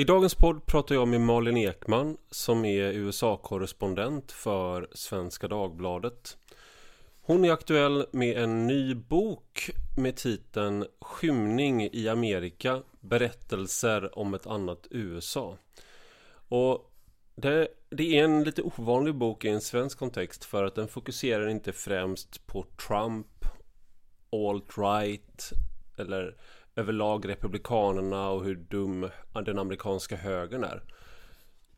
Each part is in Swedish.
I dagens podd pratar jag med Malin Ekman som är USA-korrespondent för Svenska Dagbladet. Hon är aktuell med en ny bok med titeln Skymning i Amerika Berättelser om ett annat USA. Och det, det, är en lite ovanlig bok i en svensk kontext för att den fokuserar inte främst på Trump, alt-right eller överlag republikanerna och hur dum den amerikanska högern är.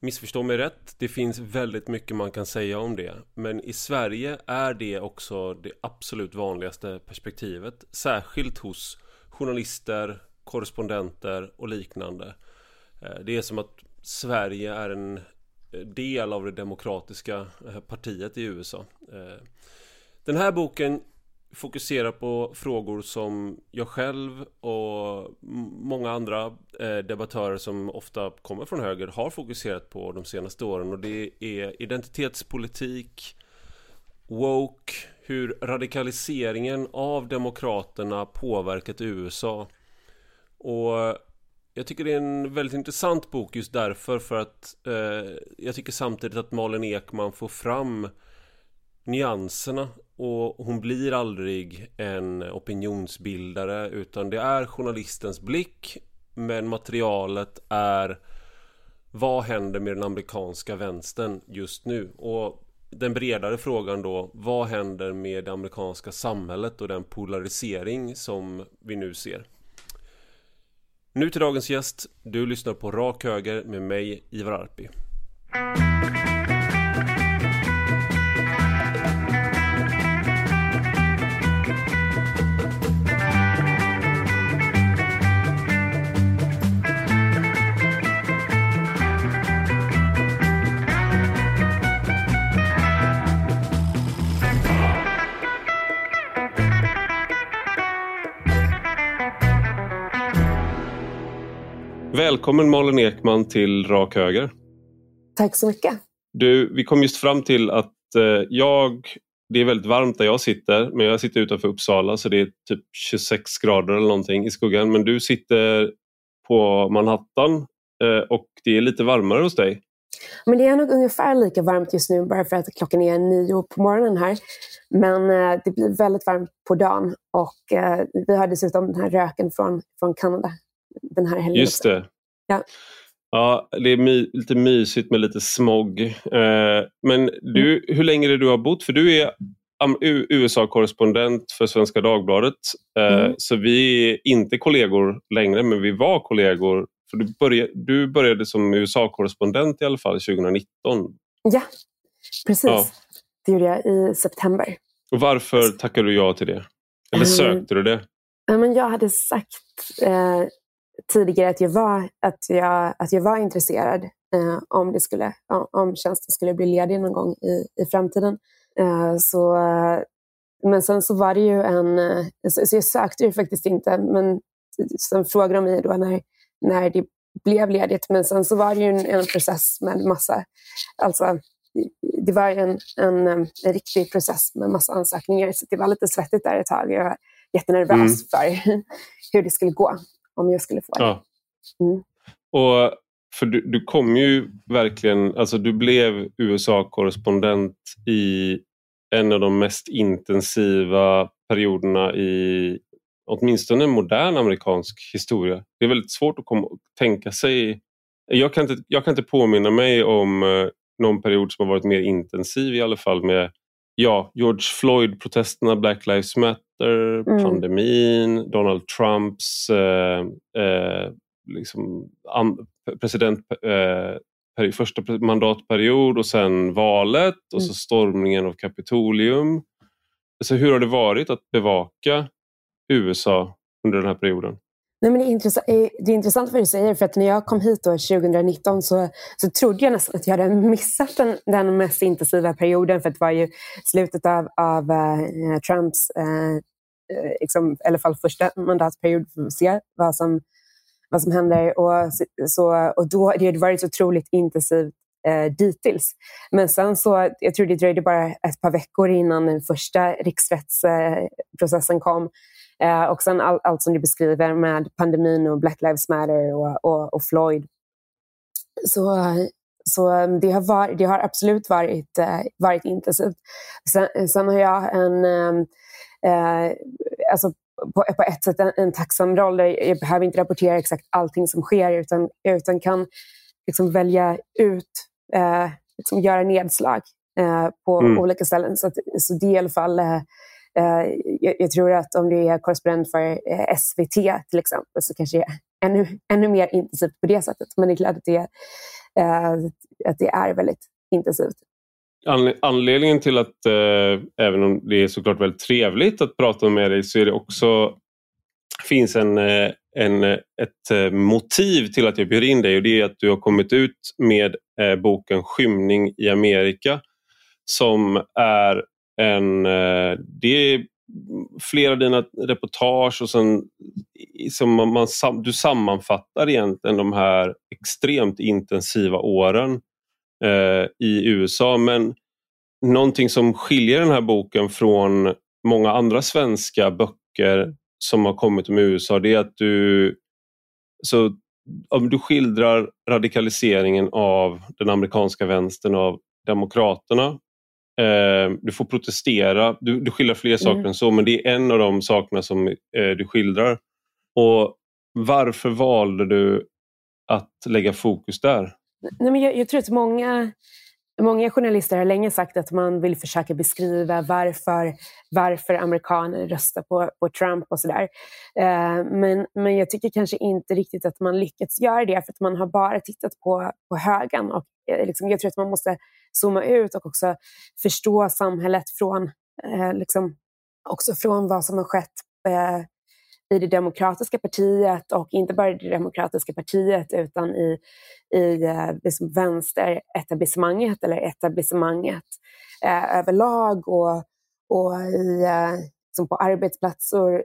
Missförstå mig rätt, det finns väldigt mycket man kan säga om det. Men i Sverige är det också det absolut vanligaste perspektivet. Särskilt hos journalister, korrespondenter och liknande. Eh, det är som att Sverige är en eh, del av det demokratiska eh, partiet i USA. Den här boken fokusera på frågor som jag själv och många andra eh, debattörer som ofta kommer från höger har fokuserat på de senaste åren. Och det är identitetspolitik, woke, hur radikaliseringen av demokraterna påverkat USA och jag tycker det är en väldigt intressant bok just därför för att eh, jag tycker samtidigt att Malin Ekman får fram nyanserna och hon blir aldrig en opinionsbildare utan det är journalistens blick men materialet är vad händer med den amerikanska vänstern just nu? Och den bredare frågan då, vad händer med det amerikanska samhället och den polarisering som vi nu ser? Nu till dagens gäst. Du lyssnar på Rak Höger med mig, Ivar Arpi. Välkommen Malin Ekman till Rak Höger. Tack så mycket. Du, vi kom just fram till att eh, jag, det är väldigt varmt där jag sitter, men jag sitter utanför Uppsala så det är typ 26 grader eller någonting i skuggan. Men du sitter på Manhattan eh, och det är lite varmare hos dig. Men det är nog ungefär lika varmt just nu bara för att klockan är nio på morgonen här. Men eh, det blir väldigt varmt på dagen och eh, vi har dessutom den här röken från, från Kanada den här helgen. Just det. Ja. Ja, det är my lite mysigt med lite smog. Eh, men du, mm. hur länge är det du har bott? För du är USA-korrespondent för Svenska Dagbladet. Eh, mm. Så vi är inte kollegor längre, men vi var kollegor. För du, började, du började som USA-korrespondent i alla fall 2019. Ja, precis. Ja. Det gjorde jag i september. Och Varför tackade du ja till det? Eller mm. sökte du det? men jag hade sagt eh, tidigare att jag var, att jag, att jag var intresserad eh, om, det skulle, om tjänsten skulle bli ledig någon gång i, i framtiden. Eh, så, men sen så var det ju en... Eh, så, så jag sökte ju faktiskt inte, men sen frågade de mig då när, när det blev ledigt. Men sen så var det ju en, en process med massa... Alltså, det var en, en, en, riktig process med massa ansökningar, så det var lite svettigt där ett tag. Jag var jättenervös mm. för hur det skulle gå om jag skulle få det. Ja. Mm. Och för du, du kom ju verkligen, alltså du blev USA-korrespondent i en av de mest intensiva perioderna i åtminstone modern amerikansk historia. Det är väldigt svårt att komma, tänka sig. Jag kan, inte, jag kan inte påminna mig om eh, någon period som har varit mer intensiv i alla fall med ja, George Floyd-protesterna, Black Lives Matter, mm. pandemin, Donald Trumps eh, eh, liksom, president, eh, första mandatperiod och sen valet och så mm. stormningen av Kapitolium. Så hur har det varit att bevaka USA under den här perioden? Nej, men det, är intressant, eh, det är intressant vad du säger, för att när jag kom hit då 2019 så, så trodde jag nästan att jag hade missat den, den mest intensiva perioden, för det var ju slutet av, av uh, Trumps, uh, Eh, liksom, i alla fall första mandatperiod, för att se vad som, vad som händer. Och, så, och då det har varit så otroligt intensivt eh, dittills. Men sen så, jag tror det dröjde bara ett par veckor innan den första riksrättsprocessen eh, kom. Eh, och sen all, allt som du beskriver med pandemin och Black Lives Matter och, och, och Floyd. så, så det, har var, det har absolut varit, eh, varit intensivt. Sen, sen har jag en, eh, eh, alltså på, på ett sätt en, en tacksam roll. Där jag behöver inte rapportera exakt allting som sker utan, utan kan liksom välja ut, eh, liksom göra nedslag eh, på mm. olika ställen. Så, att, så det är i alla fall eh, eh jag, jag, tror att om du är korrespondent för eh, SVT till exempel så kanske det är ännu, ännu mer intensivt på det sättet. Men det är klart att det, eh, att det är väldigt intensivt. Anledningen till att, eh, även om det är såklart väldigt trevligt att prata med dig, så är det också finns en, eh, en, eh, ett eh, motiv till att jag bjöd in dig. Och det är att du har kommit ut med eh, boken Skymning i Amerika som är en... Eh, det är flera av dina reportage och sen, som man, man, du sammanfattar egentligen de här extremt intensiva åren i USA. Men någonting som skiljer den här boken från många andra svenska böcker som har kommit om USA det är att du, så, om du skildrar radikaliseringen av den amerikanska vänstern av demokraterna. Eh, du får protestera, du, du skildrar fler saker mm. än så men det är en av de sakerna som eh, du skildrar. Och Varför valde du att lägga fokus där? Nej, men jag, jag tror att många, många journalister har länge sagt att man vill försöka beskriva varför, varför amerikaner röstar på, på Trump och sådär. Eh, men, men jag tycker kanske inte riktigt att man lyckats göra det för att man har bara tittat på, på högen. Och, eh, liksom, jag tror att man måste zooma ut och också förstå samhället från, eh, liksom, också från vad som har skett eh, i det demokratiska partiet och inte bara i det demokratiska partiet utan i, i eh, liksom vänsteretablissemanget eller etablissemanget eh, överlag och, och i, eh, liksom på arbetsplatser,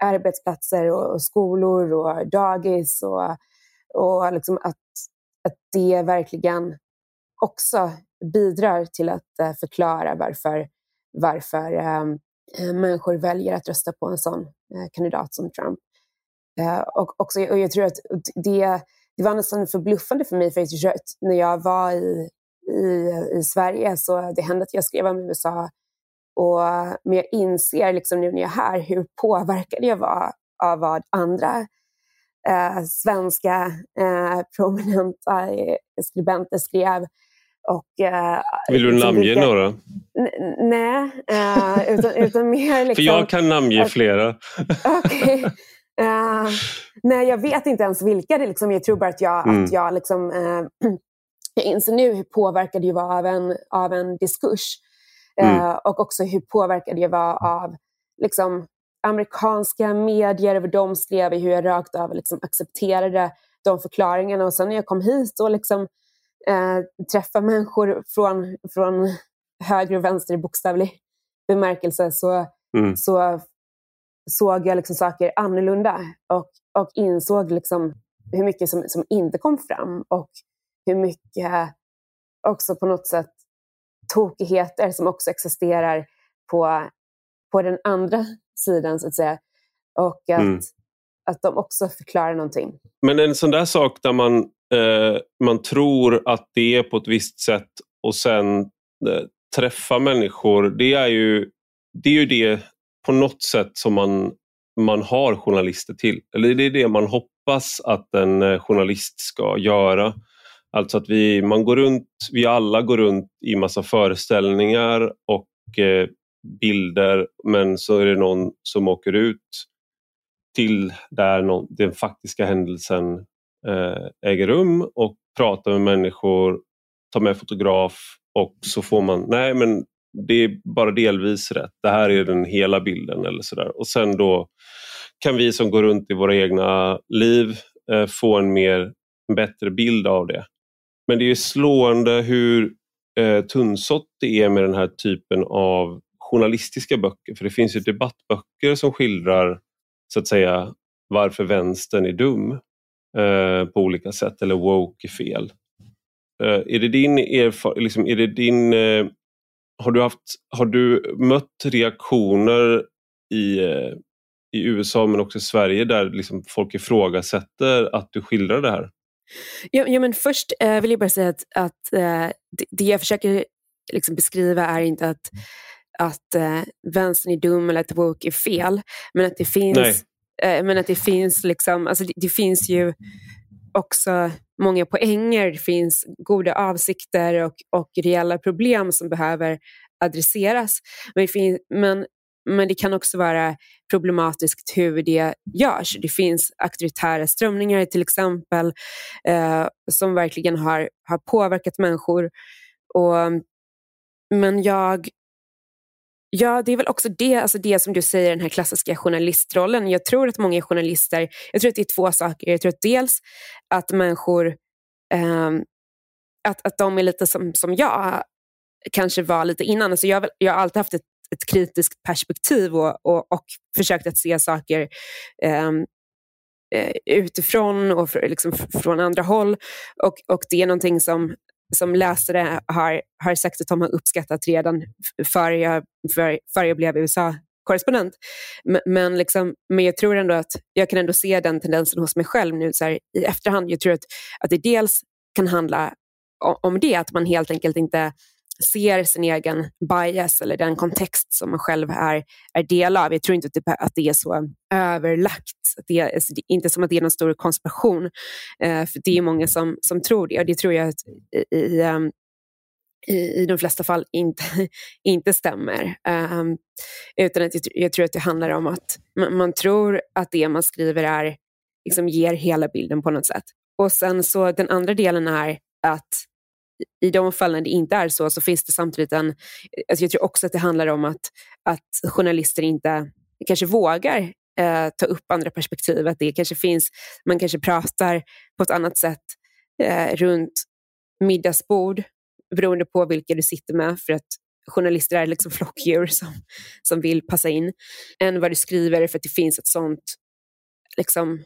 arbetsplatser och, skolor och dagis och, och liksom att, att det verkligen också bidrar till att eh, förklara varför, varför eh, människor väljer att rösta på en sån Eh, kandidat som Trump. Eh, och, också, och jag tror att det, det var nästan förbluffande för mig, för att när jag var i, i, i Sverige så det hände att jag skrev om USA. Och, men jag inser liksom nu när jag är här hur påverkad jag var av vad andra eh, svenska eh, prominenta eh, skribenter skrev och, uh, Vill du namnge några? Nej, uh, utan, utan mer... Liksom, För jag kan namnge flera. okay. Uh, nej, jag vet inte ens vilka det liksom. Jag tror bara att jag, mm. att jag liksom... jag inser nu hur påverkad jag var av en, av en diskurs. Mm. Och också hur påverkad jag var av liksom, amerikanska medier, vad de skrev, hur jag rakt av liksom, accepterade de förklaringarna. Och sen när jag kom hit och liksom eh, träffa människor från, från höger och vänster i bokstavlig bemärkelse så, mm. så såg jag liksom saker annorlunda och, och insåg liksom hur mycket som, som inte kom fram och hur mycket också på något sätt tokigheter som också existerar på, på den andra sidan, så att säga. Och att, mm att de också förklarar någonting. Men en sån där sak där man eh, man tror att det är på ett visst sätt och sen eh, träffa människor. Det är ju det, är ju det på något sätt som man, man har journalister till. Eller det är det man hoppas att en eh, journalist ska göra. Alltså att vi, man går runt, vi alla går runt i massa föreställningar och eh, bilder men så är det någon som åker ut till där den faktiska händelsen eh, äger rum och prata med människor, ta med fotograf och så får man, nej men det är bara delvis rätt, det här är den hela bilden eller sådär. Och sen då kan vi som går runt i våra egna liv eh, få en mer en bättre bild av det. Men det är slående hur eh, tunnsått det är med den här typen av journalistiska böcker. För det finns ju debattböcker som skildrar så att säga varför vänstern är dum. Eh, på olika sätt eller woke är fel. Eh, är det din erfarenhet, liksom, är det din, eh, har, du haft, har du mött reaktioner i, eh, i USA men också i Sverige där liksom folk ifrågasätter att du skildrar det här? Ja, ja, men först eh, vill jag bara säga att, att eh, det, det jag försöker liksom beskriva är inte att, att eh, vänstern är dum eller att woke är fel, men att det finns, eh, men att det finns, liksom, alltså det, det, finns ju också många poänger, det finns goda avsikter och, och reella problem som behöver adresseras. Men, det finns, men, men det kan också vara problematiskt hur det görs. Det finns auktoritära strömningar till exempel eh, som verkligen har, har påverkat människor. Och, men jag Ja, det är väl också det, alltså det som du säger, den här klassiska journalistrollen. Jag tror att många journalister, jag tror att det är två saker. Jag tror att dels att människor, eh, att, att de är lite som, som jag kanske var lite innan. Alltså jag, jag har alltid haft ett, ett kritiskt perspektiv och, och, och försökt att se saker ehm, eh, utifrån och för, liksom från andra håll. Och, och det är någonting som, som läsare har, har sagt att de har uppskattat redan före jag, för, för jag blev USA-korrespondent. Men, men, liksom, men jag tror ändå att jag kan ändå se den tendensen hos mig själv nu så här, i efterhand. Jag tror att, att det dels kan handla om, om det, att man helt enkelt inte ser sin egen bias eller den kontext som man själv är, är del av. Jag tror inte att det, att det är så överlagt. Att det är, alltså, inte som att det är någon stor konspiration. Eh, för Det är många som, som tror det och det tror jag att i, i, i, ehm, i, de flesta fall inte, inte stämmer. Eh, utan att jag, jag, tror att det handlar om att man, man tror att det man skriver är, liksom ger hela bilden på något sätt. Och sen så den andra delen är att i de fallen det inte är så, så finns det samtidigt en... Alltså jag tror också att det handlar om att, att journalister inte kanske vågar eh, ta upp andra perspektiv. Att det kanske finns, man kanske pratar på ett annat sätt eh, runt middagsbord beroende på vilka du sitter med. För att journalister är liksom flockdjur som, som vill passa in. Än vad du skriver för att det finns ett sånt, liksom,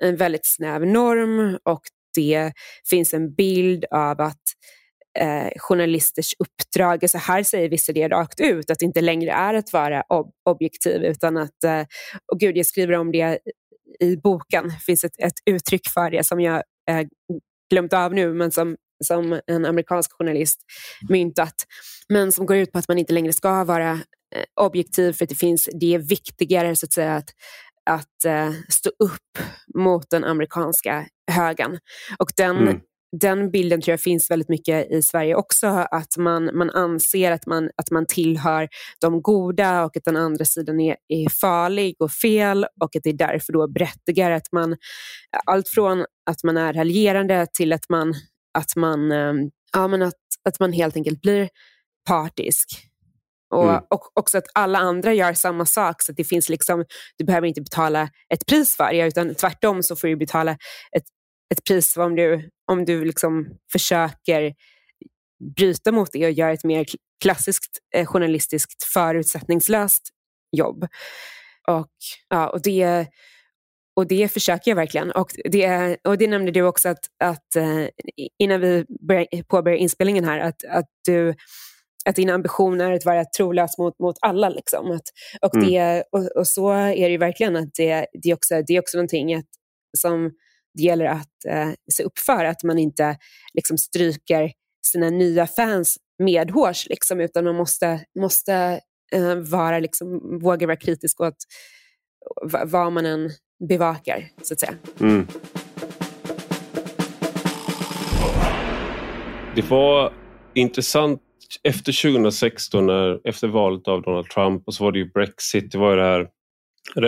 en väldigt snäv norm och det finns en bild av att eh, journalisters uppdrag, alltså här säger vissa det rakt ut, att det inte längre är att vara ob objektiv utan att, eh, och gud jag skriver om det i boken, det finns ett, ett uttryck för det som jag eh, glömt av nu men som som en amerikansk journalist myntat, men som går ut på att man inte längre ska vara eh, objektiv för att det finns, det är viktigare så att säga att att eh, stå upp mot den amerikanska högen. Och den, mm. den bilden tror jag finns väldigt mycket i Sverige också, att man, man anser att man, att man tillhör de goda och att den andra sidan är, är farlig och fel och att det är därför då berättigar att man, allt från att man är raljerande till att man, att man, eh, ja, men att, att man helt enkelt blir partisk. Och, mm. och också att alla andra gör samma sak. Så det finns liksom, du behöver inte betala ett pris för det, utan tvärtom så får du betala ett, ett pris om du, om du liksom försöker bryta mot det och göra ett mer klassiskt eh, journalistiskt förutsättningslöst jobb. Och, ja, och, det, och det försöker jag verkligen. Och det, och det nämnde du också att, att eh, innan vi påbörjade inspelningen här, att, att du att din ambition är att vara trolös mot, mot alla. Liksom. Att, och, mm. det, och, och, så är det ju verkligen. att Det, det, är, också, det är också någonting att, som det gäller att eh, se upp för. Att man inte liksom, stryker sina nya fans medhårs, liksom, utan man måste, måste eh, vara, liksom, våga vara kritisk åt vad man än bevakar, så att säga. Mm. Det var intressant efter 2016, när, efter valet av Donald Trump och så var det ju Brexit, det var det här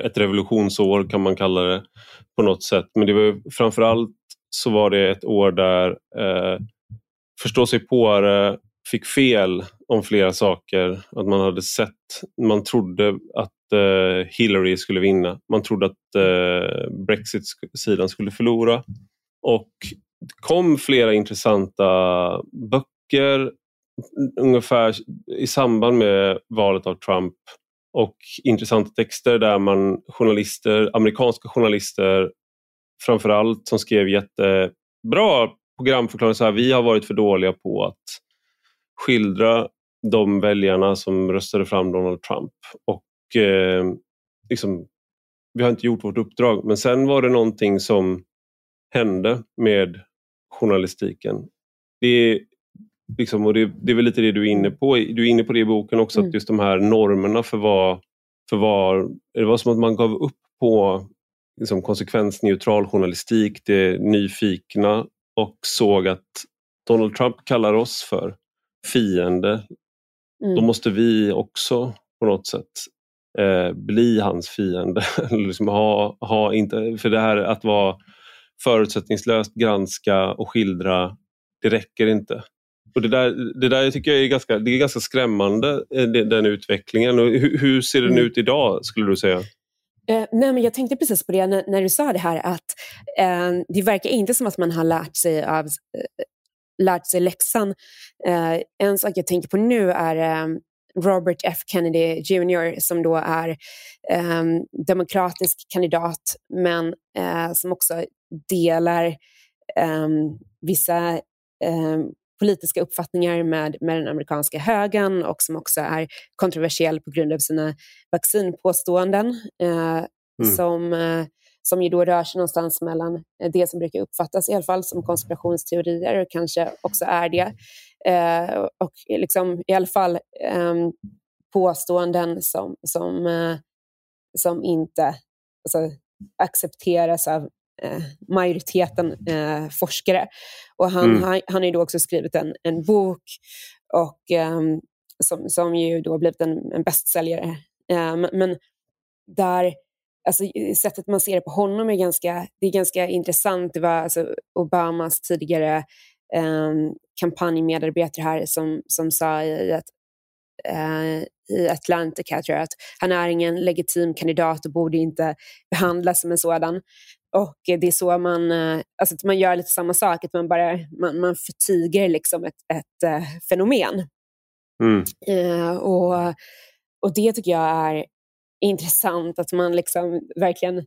ett revolutionsår kan man kalla det på något sätt. Men det var framförallt så var det ett år där eh, förstå sig på fick fel om flera saker. Att man hade sett, man trodde att eh, Hillary skulle vinna. Man trodde att eh, Brexit-sidan skulle förlora. Och det kom flera intressanta böcker ungefär i samband med valet av Trump och intressanta texter där man journalister, amerikanska journalister framförallt som skrev jättebra programförklaringar. Så här, vi har varit för dåliga på att skildra de väljarna som röstade fram Donald Trump. Och eh, liksom, Vi har inte gjort vårt uppdrag. Men sen var det någonting som hände med journalistiken. Det är, liksom, och det, det, är väl lite det du är inne på. Du är inne på det i boken också, mm. att just de här normerna för vad, för vad... Det var som att man gav upp på liksom, konsekvensneutral journalistik, det nyfikna och såg att Donald Trump kallar oss för fiende. Mm. Då måste vi också på något sätt eh, bli hans fiende. liksom ha, ha inte, för det här att vara förutsättningslöst granska och skildra, det räcker inte. Och det, där, det där tycker jag är ganska, det är ganska skrämmande, eh, den utvecklingen. Och hur, hur ser den mm. ut idag, skulle du säga? Eh, nej, men jag tänkte precis på det när, när du sa det här att eh, det verkar inte som att man har lärt sig, av, eh, lärt sig läxan. Eh, en sak jag tänker på nu är eh, Robert F Kennedy Jr som då är demokratisk kandidat men som också delar vissa politiska uppfattningar med, med den amerikanska högern och som också är kontroversiell på grund av sina vaccinpåståenden. Eh, mm. som, eh, som ju då rör sig någonstans mellan det som brukar uppfattas i alla fall som konspirationsteorier och kanske också är det. Eh, och liksom, i alla fall ehm, påståenden som, som, eh, som inte alltså, accepteras av eh, majoriteten eh, forskare. Och han, mm. han, han har då också skrivit en, en bok och, eh, som, som ju då blivit en, en bästsäljare. Eh, men där, alltså, sättet man ser det på honom är ganska, det är ganska intressant. Det var alltså, Obamas tidigare eh, kampanjmedarbetare här som, som sa i ett eh, i Atlantic jag, att han är ingen legitim kandidat och borde inte behandlas som en sådan. Och det är så man, eh, alltså att man gör lite samma sak, att man bara man, man förtiger liksom ett, ett uh, fenomen. Mm. Uh, och, och det tycker jag är intressant, att man liksom verkligen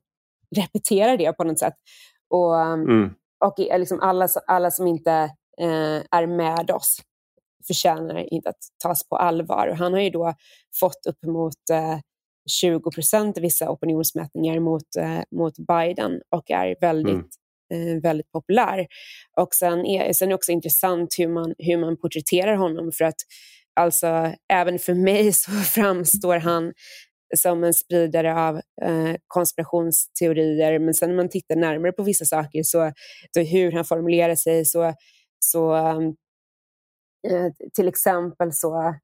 repeterar det på något sätt. Och, mm. och liksom alla, alla som inte uh, är med oss förtjänar inte att tas på allvar. Och han har ju då fått uppemot 20 procent i vissa opinionsmätningar mot, eh, mot Biden och är väldigt, mm. eh, väldigt populär. Och sen är, sen är det också intressant hur man, hur man porträtterar honom för att alltså, även för mig så framstår han som en spridare av eh, konspirationsteorier. Men sen när man tittar närmare på vissa saker, så, så hur han formulerar sig, så, så eh, till exempel så,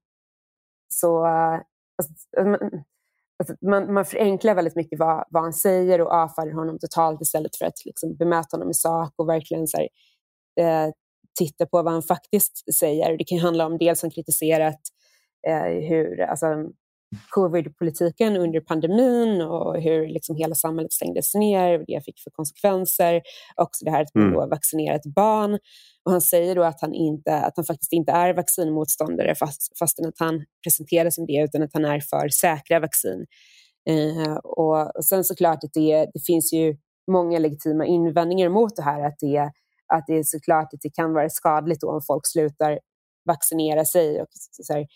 så alltså, Alltså man, man förenklar väldigt mycket vad, vad han säger och avfärdar honom totalt istället för att liksom bemöta honom i sak och verkligen så här, eh, titta på vad han faktiskt säger. Det kan handla om dels han kritiserat eh, hur alltså, covid-politiken under pandemin och hur liksom hela samhället stängdes ner och det fick för konsekvenser. Också det här att man mm. ett barn. Och han säger då att han, inte, att han faktiskt inte är vaccinmotståndare fast, fastän att han presenterar som det, utan att han är för säkra vaccin. Eh, och, och sen såklart att det, det finns ju många legitima invändningar mot det här, att det, att det är såklart att det kan vara skadligt om folk slutar vaccinera sig. Och så här,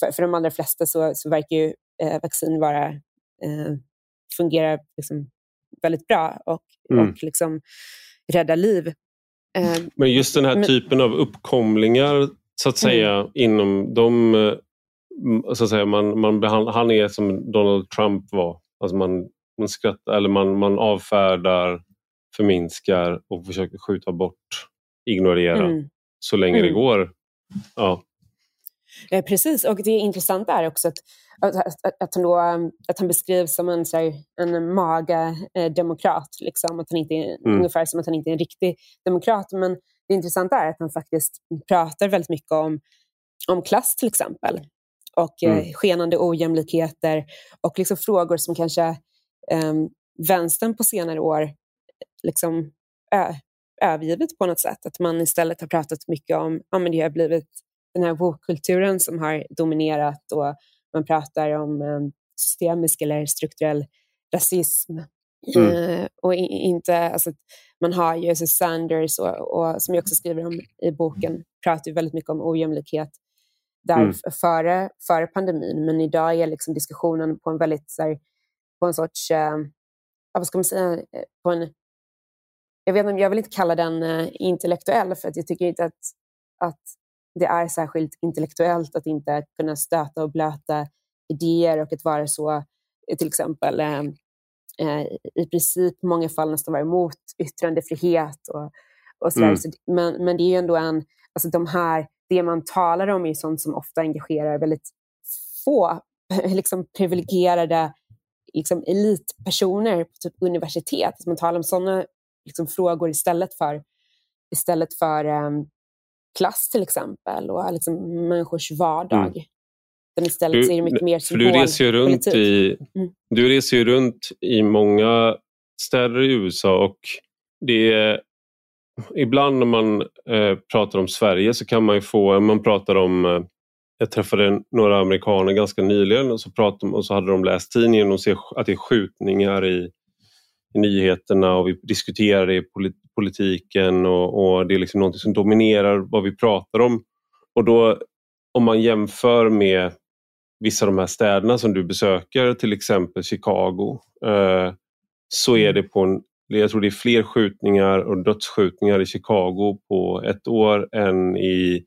för, för de allra flesta så, så verkar ju eh, vaccin vara, eh, fungera liksom väldigt bra och, mm. och liksom rädda liv. Eh, men just den här men, typen av uppkomlingar så att säga mm. inom de eh, så att säga, man, man behandlar, han är som Donald Trump var. Alltså man, man, skrattar, eller man, man avfärdar, förminskar och försöker skjuta bort, ignorera mm. så länge mm. det går. Ja. Eh, precis, och det intressanta är också att, att, att, att, han, då, att han beskrivs som en, här, en. Liksom, att han inte är, mm. Ungefär som att han inte är en riktig demokrat. Men det intressanta är att han faktiskt pratar väldigt mycket om, om klass till exempel. Och eh, mm. eh, skenande ojämlikheter och liksom frågor som kanske eh, vänstern på senare år liksom, ö, övergivit på något sätt. Att man istället har pratat mycket om ja, men det har blivit den här woke-kulturen som har dominerat och man pratar om eh, systemisk eller strukturell rasism. Mm. Eh, och inte, alltså, man har ju alltså Sanders, och, och, som jag också skriver om i boken, pratar ju väldigt mycket om ojämlikhet där mm. före, före pandemin. Men idag är liksom diskussionen på en väldigt, så här, på en sorts, eh, vad ska man säga, på en jag, vet, jag vill inte kalla den uh, intellektuell för att jag tycker inte att, att det är särskilt intellektuellt att inte kunna stöta och blöta idéer och att vara så, till exempel uh, i princip i många fall nästan vara emot yttrandefrihet och, och sådär. Mm. Så, men, men det är ju ändå en, alltså de här, det man talar om är sånt som ofta engagerar väldigt få liksom privilegierade liksom elitpersoner på typ universitet. Att man talar om sådana liksom, frågor istället för, istället för um, klass till exempel och liksom, människors vardag. Mm. Men istället du, det mycket mer symbolpolitik. Du reser, runt i, mm. du reser ju runt i många städer i USA och det är, ibland när man eh, pratar om Sverige så kan man ju få, man pratar om eh, jag träffade några amerikaner ganska nyligen och så, pratade, och så hade de läst tidningen och ser att det är skjutningar i, i nyheterna och vi diskuterar det i politiken och, och det är liksom något som dominerar vad vi pratar om. Och då om man jämför med vissa av de här städerna som du besöker, till exempel Chicago, eh, så är det på en, jag tror det är fler skjutningar och dödsskjutningar i Chicago på ett år än i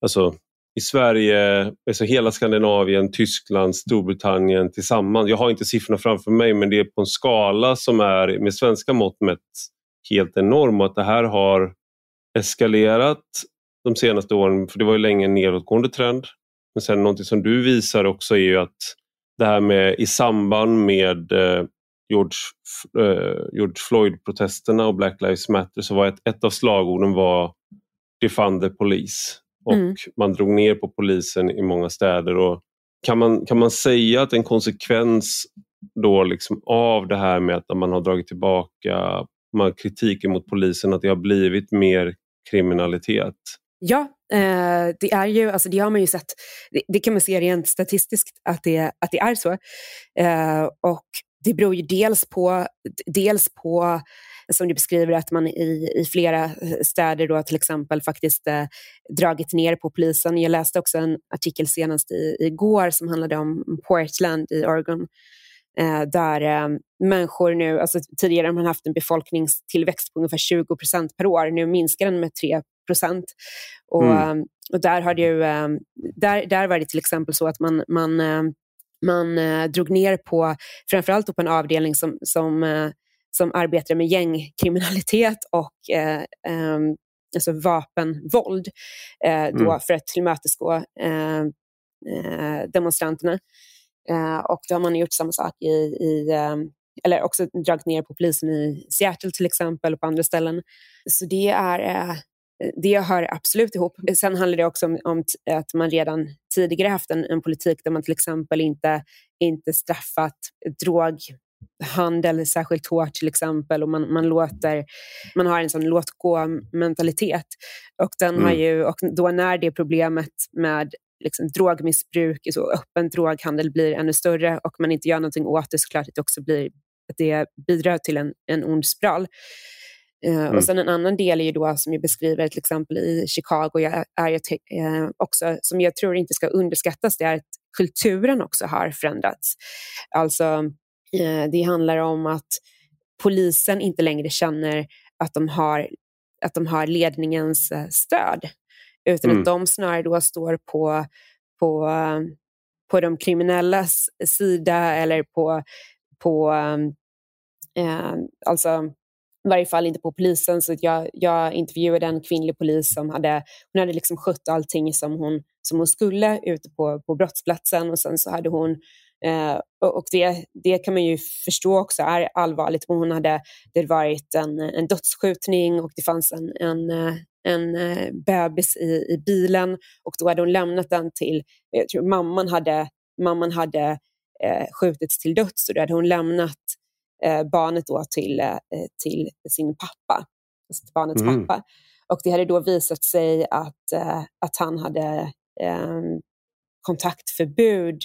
alltså, i Sverige, alltså hela Skandinavien, Tyskland, Storbritannien tillsammans. Jag har inte siffrorna framför mig men det är på en skala som är med svenska mått mätt helt enorm och att det här har eskalerat de senaste åren, för det var ju länge en nedåtgående trend. Men sen någonting som du visar också är ju att det här med i samband med eh, George, eh, George Floyd-protesterna och Black Lives Matter så var ett, ett av slagorden var Defund the Police och mm. man drog ner på polisen i många städer. Och kan, man, kan man säga att en konsekvens då liksom av det här med att man har dragit tillbaka man kritiken mot polisen, att det har blivit mer kriminalitet? Ja, eh, det är ju, alltså det har man ju sett, det, det, kan man se rent statistiskt att det, att det är så. Eh, och det beror ju dels på, dels på som du beskriver, att man i, i flera eh, städer då till exempel faktiskt eh, dragit ner på polisen. Jag läste också en artikel senast i, igår som handlade om Portland i Oregon eh, där eh, människor nu, alltså tidigare har man haft en befolkningstillväxt på ungefär 20 procent per år, nu minskar den med 3 procent. Och, mm. Eh, och där, har det ju, eh, där, där var det till exempel så att man, man man eh, drog ner på, framförallt på en avdelning som, som eh, som arbetar med gängkriminalitet och eh, eh, alltså vapenvåld eh, då mm. för att tillmötesgå eh, eh, demonstranterna. Eh, och då har man gjort samma sak i, i eller också dragit ner på polisen i Seattle till exempel och på andra ställen. Så det är det hör absolut ihop. Sen handlar det också om, om att man redan tidigare haft en, en, politik där man till exempel inte, inte straffat drog handel särskilt hårt till exempel och man, man, låter, man har en sån låt-gå-mentalitet. Och, den mm. har ju, och då när det problemet med liksom, drogmissbruk, så öppen droghandel blir ännu större och man inte gör någonting åt det så klart att det också blir, att det bidrar till en, en ond spiral. Uh, mm. Och sen en annan del är ju då, som jag beskriver till exempel i Chicago, är, är uh, också, som jag tror inte ska underskattas, det är att kulturen också har förändrats. Alltså Eh, det handlar om att polisen inte längre känner att de har, att de har ledningens eh, stöd, utan mm. att de snarare då står på, på, på de kriminellas sida eller på, på eh, alltså i varje fall inte på polisen. Så jag, jag intervjuade en kvinnlig polis som hade, hon hade liksom skött allting som hon, som hon skulle ute på, på brottsplatsen och sen så hade hon Eh, och det, det kan man ju förstå också är allvarligt. Hon hade det varit en, en dödsskjutning och det fanns en, en, en eh, bebis i, i bilen och då hade hon lämnat den till, jag tror mamman hade, mamman hade eh, skjutits till döds och då hade hon lämnat eh, barnet då till, eh, till sin pappa, alltså till barnets mm. pappa. Och det hade då visat sig att, eh, att han hade kontaktförbud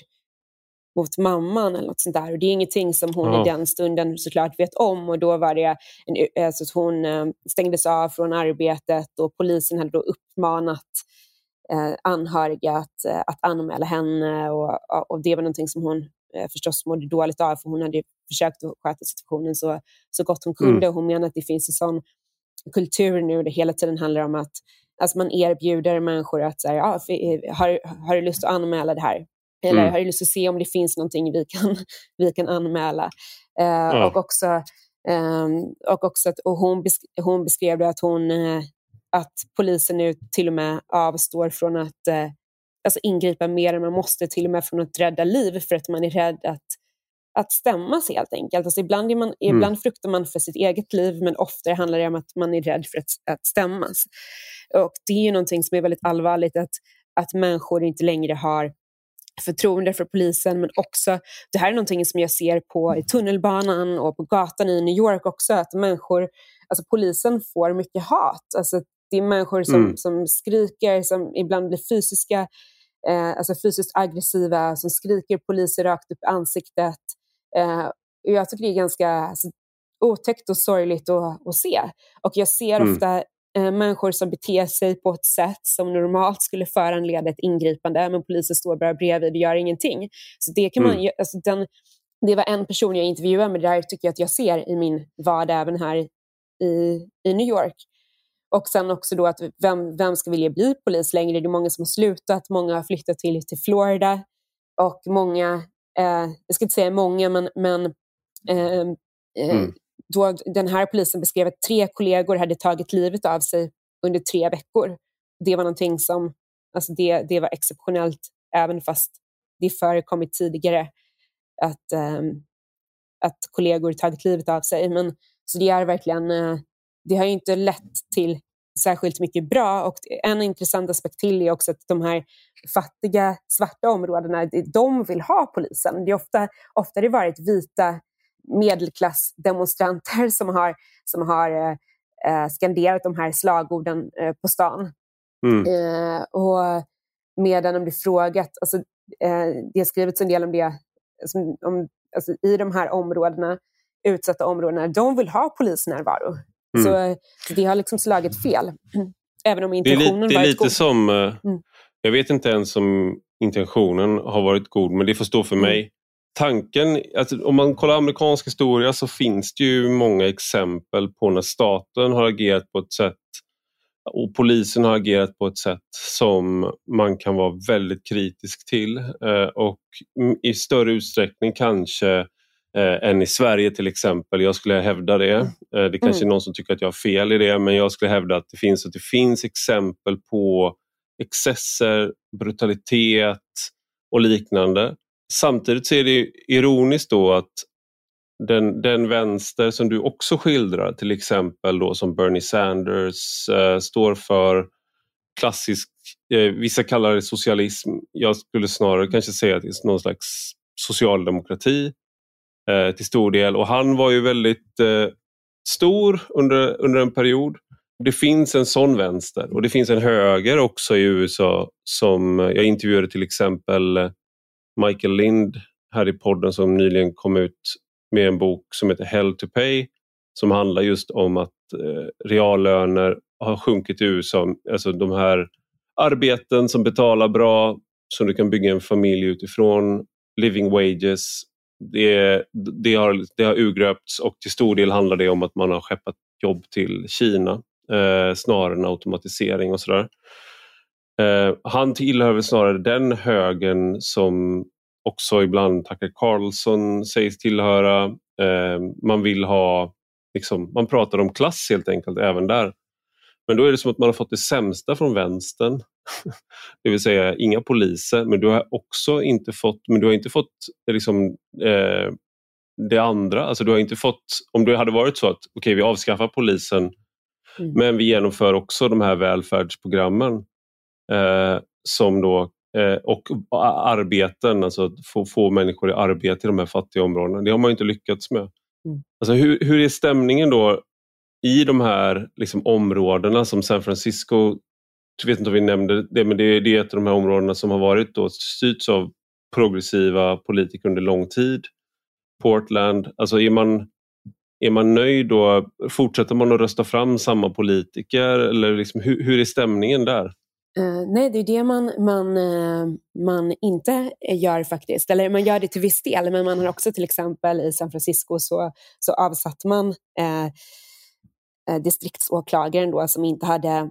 mot mamman eller något sånt där. Och det är ingenting som hon ja. i den stunden såklart vet om och då var det en, alltså att hon eh, stängdes av från arbetet och polisen hade då uppmanat eh, anhöriga att, eh, att anmäla henne och, och det var någonting som hon förstås mådde dåligt av, för hon hade försökt att sköta situationen så, så gott hon kunde. Mm. Hon menar att det finns en sån kultur nu där det hela tiden handlar om att alltså man erbjuder människor att så här, ja, eh, har, har du lust att anmäla det här? Eller mm. har lust att se om det finns någonting vi kan, vi kan anmäla? Uh, ja. Och också, um, och också att, och hon, besk hon beskrev att, hon, uh, att polisen nu till och med avstår från att uh, alltså ingripa mer än man måste, till och med från att rädda liv för att man är rädd att, att stämmas helt enkelt. Alltså ibland, är man, mm. ibland fruktar man för sitt eget liv men ofta handlar det om att man är rädd för att, att stämmas. Och det är ju någonting som är väldigt allvarligt, att, att människor inte längre har förtroende för polisen, men också, det här är någonting som jag ser på i tunnelbanan och på gatan i New York också, att människor, alltså polisen får mycket hat. Alltså det är människor som, mm. som skriker, som ibland blir fysiska, eh, alltså fysiskt aggressiva, som skriker poliser rakt upp i ansiktet. Eh, jag tycker det är ganska alltså, otäckt och sorgligt att, att se. Och jag ser mm. ofta människor som beter sig på ett sätt som normalt skulle föranleda ett ingripande, men polisen står bara bredvid och gör ingenting. Så det kan mm. man alltså den, det var en person jag intervjuade, men det där tycker jag att jag ser i min vardag även här i, i New York. Och sen också då att vem, vem ska vilja bli polis längre? Det är många som har slutat, många har flyttat till, till Florida och många, eh, jag ska inte säga många, men, men eh, eh mm då den här polisen beskrev att tre kollegor hade tagit livet av sig under tre veckor. Det var någonting som, alltså det, det var exceptionellt, även fast det förekommit tidigare att, um, att kollegor tagit livet av sig. Men, så det är verkligen, uh, det har inte lett till särskilt mycket bra. Och en intressant aspekt till är också att de här fattiga svarta områdena, de vill ha polisen. Det är ofta, ofta har det varit vita medelklassdemonstranter som har, som har eh, eh, skanderat de här slagorden eh, på stan. Mm. Eh, och medan de blir frågat, alltså, eh, det har skrivits en del om det, som, om, alltså, i de här områdena, utsatta områdena, de vill ha polisnärvaro. Mm. Så, så det har liksom slagit fel. Även om intentionen det är, li, det är lite god. som, eh, mm. jag vet inte ens om intentionen har varit god, men det får stå för mm. mig tanken, alltså, om man kollar amerikansk historia så finns det ju många exempel på när staten har agerat på ett sätt och polisen har agerat på ett sätt som man kan vara väldigt kritisk till eh, och i större utsträckning kanske eh, än i Sverige till exempel. Jag skulle hävda det. Eh, det kanske mm. är någon som tycker att jag har fel i det men jag skulle hävda att det finns, att det finns exempel på excesser, brutalitet och liknande Samtidigt så är det ironiskt då att den, den vänster som du också skildrar, till exempel då som Bernie Sanders eh, står för, klassisk, eh, vissa kallar det socialism, jag skulle snarare kanske säga att det är någon slags socialdemokrati eh, till stor del och han var ju väldigt eh, stor under, under en period. Det finns en sån vänster och det finns en höger också i USA som jag intervjuade till exempel eh, Michael Lind här i podden som nyligen kom ut med en bok som heter Hell to Pay som handlar just om att eh, reallöner har sjunkit i USA. Alltså de här arbeten som betalar bra, som du kan bygga en familj utifrån, living wages, det, det, har, det har urgröpts och till stor del handlar det om att man har skeppat jobb till Kina eh, snarare än automatisering och sådär. Eh, han tillhör väl snarare den högen som också ibland Tucker Carlson sägs tillhöra. Eh, man vill ha, liksom, man pratar om klass helt enkelt även där. Men då är det som att man har fått det sämsta från vänstern. det vill säga inga poliser, men du har också inte fått, men du har inte fått liksom, eh, det andra. Alltså du har inte fått, om det hade varit så att okay, vi avskaffar polisen mm. men vi genomför också de här välfärdsprogrammen som då eh, och arbeten, alltså få, få människor i arbete i de här fattiga områdena. Det har man inte lyckats med. Mm. Alltså hur, hur är stämningen då i de här liksom, områdena som San Francisco, jag vet inte om vi nämnde det, men det, det är ett av de här områdena som har varit då styrts av progressiva politiker under lång tid. Portland, alltså är man, är man nöjd då? Fortsätter man att rösta fram samma politiker eller liksom, hur, hur är stämningen där? Uh, nej, det är det man, man, uh, man inte gör faktiskt. Eller man gör det till viss del, men man har också till exempel i San Francisco så, så avsatte man uh, distriktsåklagaren då, som inte hade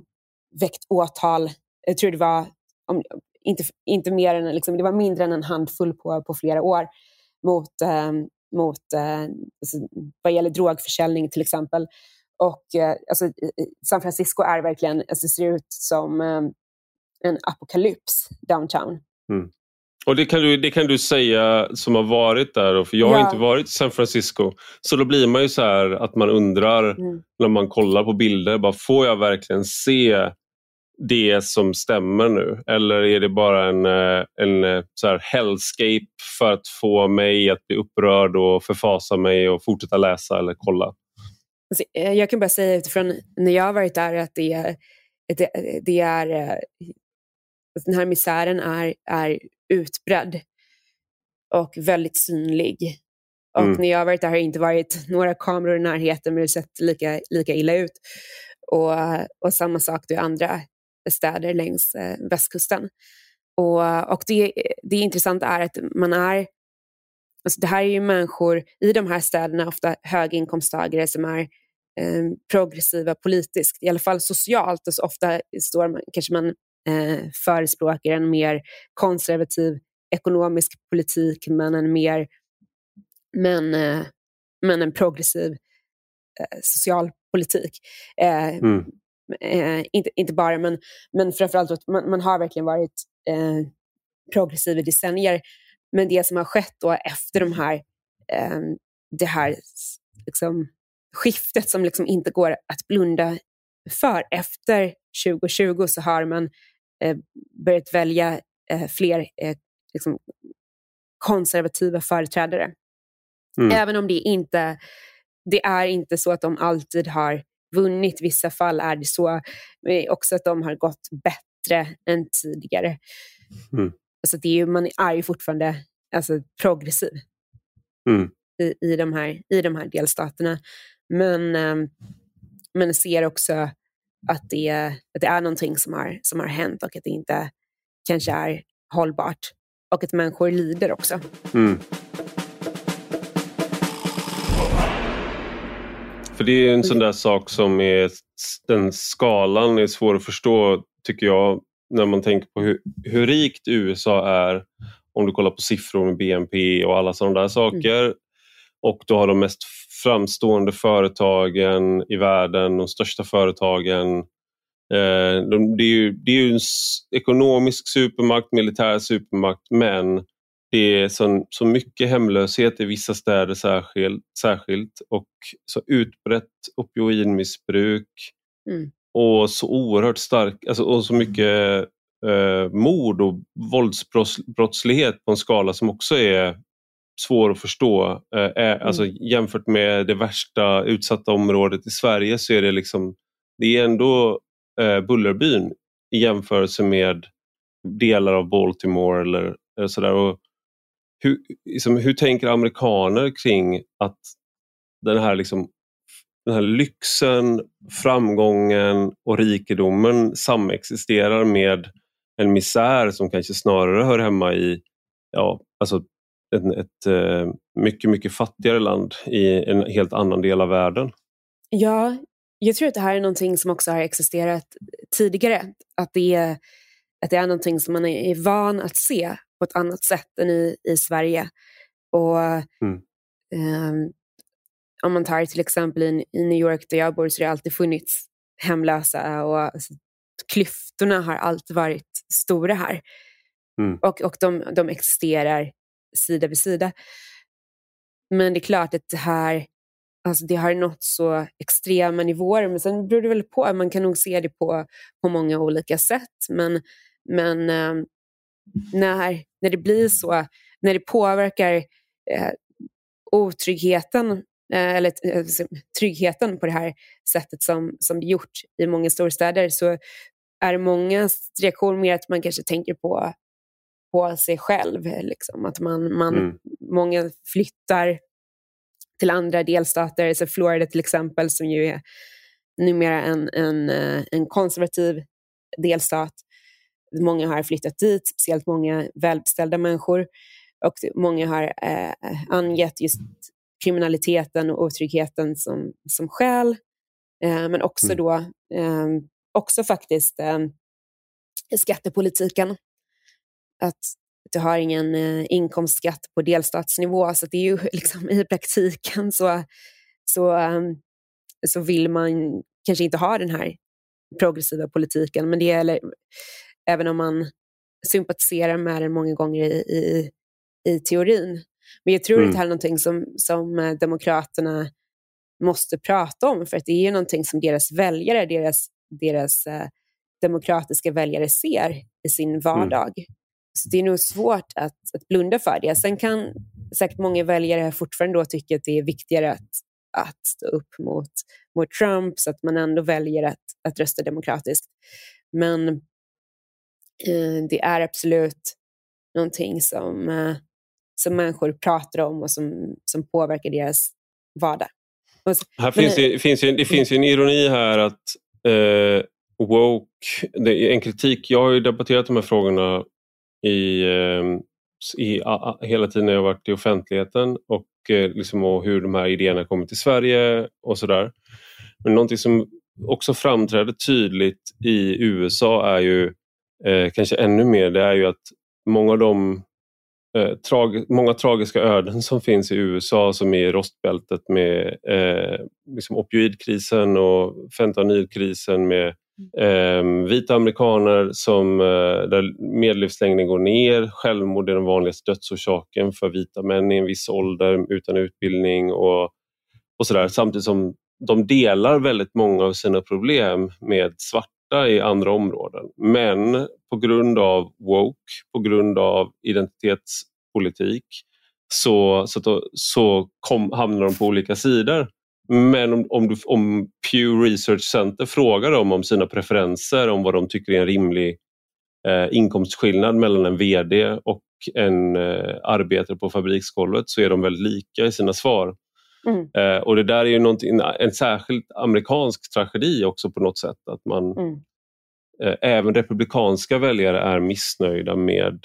väckt åtal. Jag tror det var om, inte, inte mer än, liksom, det var mindre än en handfull på, på flera år mot, mot alltså, vad gäller drogförsäljning till exempel. Och alltså, San Francisco är verkligen, alltså, ser ut som en apokalyps downtown. Mm. Och det kan, du, det kan du säga som har varit där, för jag har inte varit i San Francisco. Så då blir man ju så här att man undrar mm. när man kollar på bilder, bara, får jag verkligen se det som stämmer nu? Eller är det bara en, eh, en eh, så här hellscape för att få mig att bli upprörd och förfasa mig och fortsätta läsa eller kolla? Alltså, eh, jag kan bara säga utifrån när jag har varit där att det är, det, det är den här misären är, är utbredd och väldigt synlig. Och mm. när jag har varit där har det inte varit några kameror i närheten men det har sett lika, lika illa ut. Och, och samma sak i andra städer längs eh, västkusten. Och, och det, det intressanta är att man är Alltså det här är ju människor i de här städerna, ofta höginkomsttagare som är eh, progressiva politiskt, i alla fall socialt. Alltså ofta står man, kanske man eh, förespråkar en mer konservativ ekonomisk politik men en mer men, eh, men en progressiv eh, socialpolitik. Eh, mm. Eh, inte, inte bara, men, men framförallt att man, man har verkligen varit eh, progressiv i decennier. Men det som har skett då efter de här, det här liksom, skiftet som liksom inte går att blunda för. Efter 2020 så har man börjat välja eh, fler eh, liksom, konservativa företrädare. Mm. Även om det inte det är inte så att de alltid har vunnit. I vissa fall är det så också att de har gått bättre än tidigare. Mm. Alltså det är ju, man är ju fortfarande alltså, progressiv mm. i, i, de här, i de här delstaterna. Men, eh, men ser också att det, att det är någonting som har, som har hänt och att det inte kanske är hållbart. Och att människor lider också. Mm. För det är en sån där sak som är, den skalan är svår att förstå tycker jag när man tänker på hur, hur rikt USA är om du kollar på siffror med BNP och alla sådana där saker. Mm. Och du har de mest framstående företagen i världen, de största företagen. Eh, de, det, är ju, det är ju en ekonomisk supermakt, militär supermakt men det är så, så mycket hemlöshet i vissa städer särskilt, särskilt och så utbrett opioidmissbruk mm. och så oerhört stark, alltså, och så mycket eh, mord och våldsbrottslighet på en skala som också är svår att förstå. Eh, är, mm. alltså, jämfört med det värsta utsatta området i Sverige så är det liksom det är ändå eh, Bullerbyn i jämförelse med delar av Baltimore eller, eller sådär. Och hur, liksom, hur tänker amerikaner kring att den här, liksom, den här lyxen, framgången och rikedomen samexisterar med en misär som kanske snarare hör hemma i ja, alltså ett, ett eh, mycket, mycket fattigare land i en helt annan del av världen. Ja, jag tror att det här är någonting som också har existerat tidigare. Att det är, att det är någonting som man är van att se på ett annat sätt än i, i Sverige. Och mm. eh, Om man tar till exempel i, i, New York där jag bor så har det alltid funnits hemlösa och alltså, klyftorna har alltid varit stora här. Mm. Och, och de, de existerar sida vid sida. Men det är klart att det här alltså det har nått så extrema nivåer. Men sen beror det väl på, man kan nog se det på, på många olika sätt. Men, men eh, när, när det blir så, när det påverkar eh, otryggheten eh, eller eh, alltså tryggheten på det här sättet som, som det gjort i många storstäder så är många reaktion mer att man kanske tänker på, på sig själv. Liksom. Att man, man, mm. Många flyttar till andra delstater, så Florida till exempel som ju är numera en, en, eh, en konservativ delstat många har flyttat dit, speciellt många välbeställda människor. Och många har eh, angett just kriminaliteten och otryggheten som, som skäl. Eh, men också mm. då eh, också faktiskt eh, skattepolitiken. Att du har ingen eh, inkomstskatt på delstatsnivå, så det är ju liksom, i praktiken så, så, ehm, så vill man kanske inte ha den här progressiva politiken, men det gäller även om man sympatiserar med den många gånger i, i, i teorin. Men jag tror mm. att det här är någonting som, som eh, Demokraterna måste prata om, för att det är någonting som deras väljare, deras, deras eh, demokratiska väljare ser i sin mm. vardag. Mm. Så det är nog svårt att, att blunda för det. Sen kan säkert många väljare fortfarande då tycka att det är viktigare att, att stå upp mot, mot Trump, så att man ändå väljer att, att rösta demokratiskt. Men eh, det är absolut någonting som, eh, som människor pratar om och som, som påverkar deras vardag. Så, här finns det, finns ju, det finns ju en ironi här att eh, woke, det är en kritik, jag har ju debatterat de här frågorna i, ehm, i a, hela tiden när jag varit i offentligheten och, eh, liksom, och hur de här idéerna kommit till Sverige och sådär. Men någonting som också framträder tydligt i USA är ju eh, kanske ännu mer, det är ju att många av de eh, trag många tragiska öden som finns i USA som är i rostbältet med eh, liksom opioidkrisen och fentanylkrisen med Eh, vita amerikaner som, eh, där medellivslängden går ner, självmord är den vanligaste dödsorsaken för vita män i en viss ålder utan utbildning och, och sådär. Samtidigt som de delar väldigt många av sina problem med svarta i andra områden. Men på grund av woke, på grund av identitetspolitik så, så, så kom, hamnar de på olika sidor. Men om, om, du, om Pew Research Center frågar dem om sina preferenser, om vad de tycker är en rimlig eh, inkomstskillnad mellan en VD och en eh, arbetare på fabriksgolvet så är de väldigt lika i sina svar. Mm. Eh, och det där är ju en särskilt amerikansk tragedi också på något sätt. Att man, mm. eh, även republikanska väljare är missnöjda med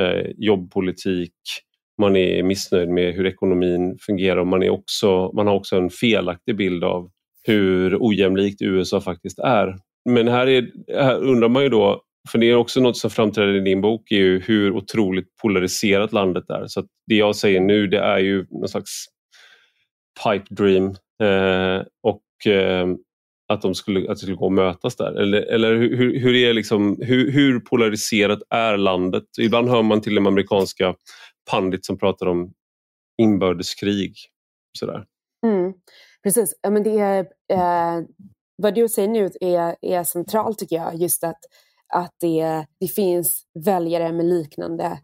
eh, jobbpolitik, man är missnöjd med hur ekonomin fungerar och man, är också, man har också en felaktig bild av hur ojämlikt USA faktiskt är. Men här, är, här undrar man ju då, för det är också något som framträder i din bok, är ju hur otroligt polariserat landet är. Så det jag säger nu det är ju någon slags pipe dream eh, och eh, att, de skulle, att det skulle gå att mötas där. Eller, eller hur, hur, är liksom, hur, hur polariserat är landet? Ibland hör man till de amerikanska pandit som pratar om inbördeskrig. Sådär. Mm, precis, ja, men det är, eh, vad du säger nu är, är centralt tycker jag. Just att, att det, det finns väljare med liknande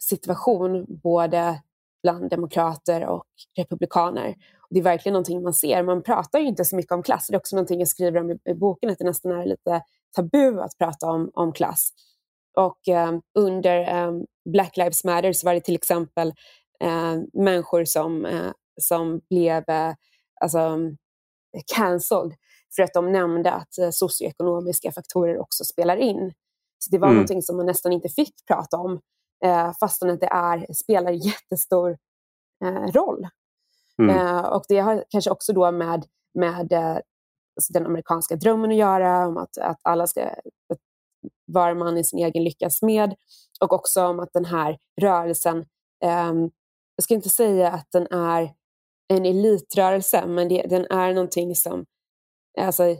situation både bland demokrater och republikaner. Och det är verkligen någonting man ser. Man pratar ju inte så mycket om klass. Det är också någonting jag skriver om i, i boken, att det nästan är lite tabu att prata om, om klass. Och eh, under eh, Black Lives Matter så var det till exempel eh, människor som, eh, som blev alltså, cancelled för att de nämnde att socioekonomiska faktorer också spelar in. Så Det var mm. någonting som man nästan inte fick prata om eh, fastän att det är, spelar jättestor eh, roll. Mm. Eh, och Det har kanske också då med, med eh, alltså den amerikanska drömmen att göra, om att, att alla ska, att var man i sin egen lyckas med och också om att den här rörelsen, eh, jag ska inte säga att den är en elitrörelse, men det, den är någonting som alltså,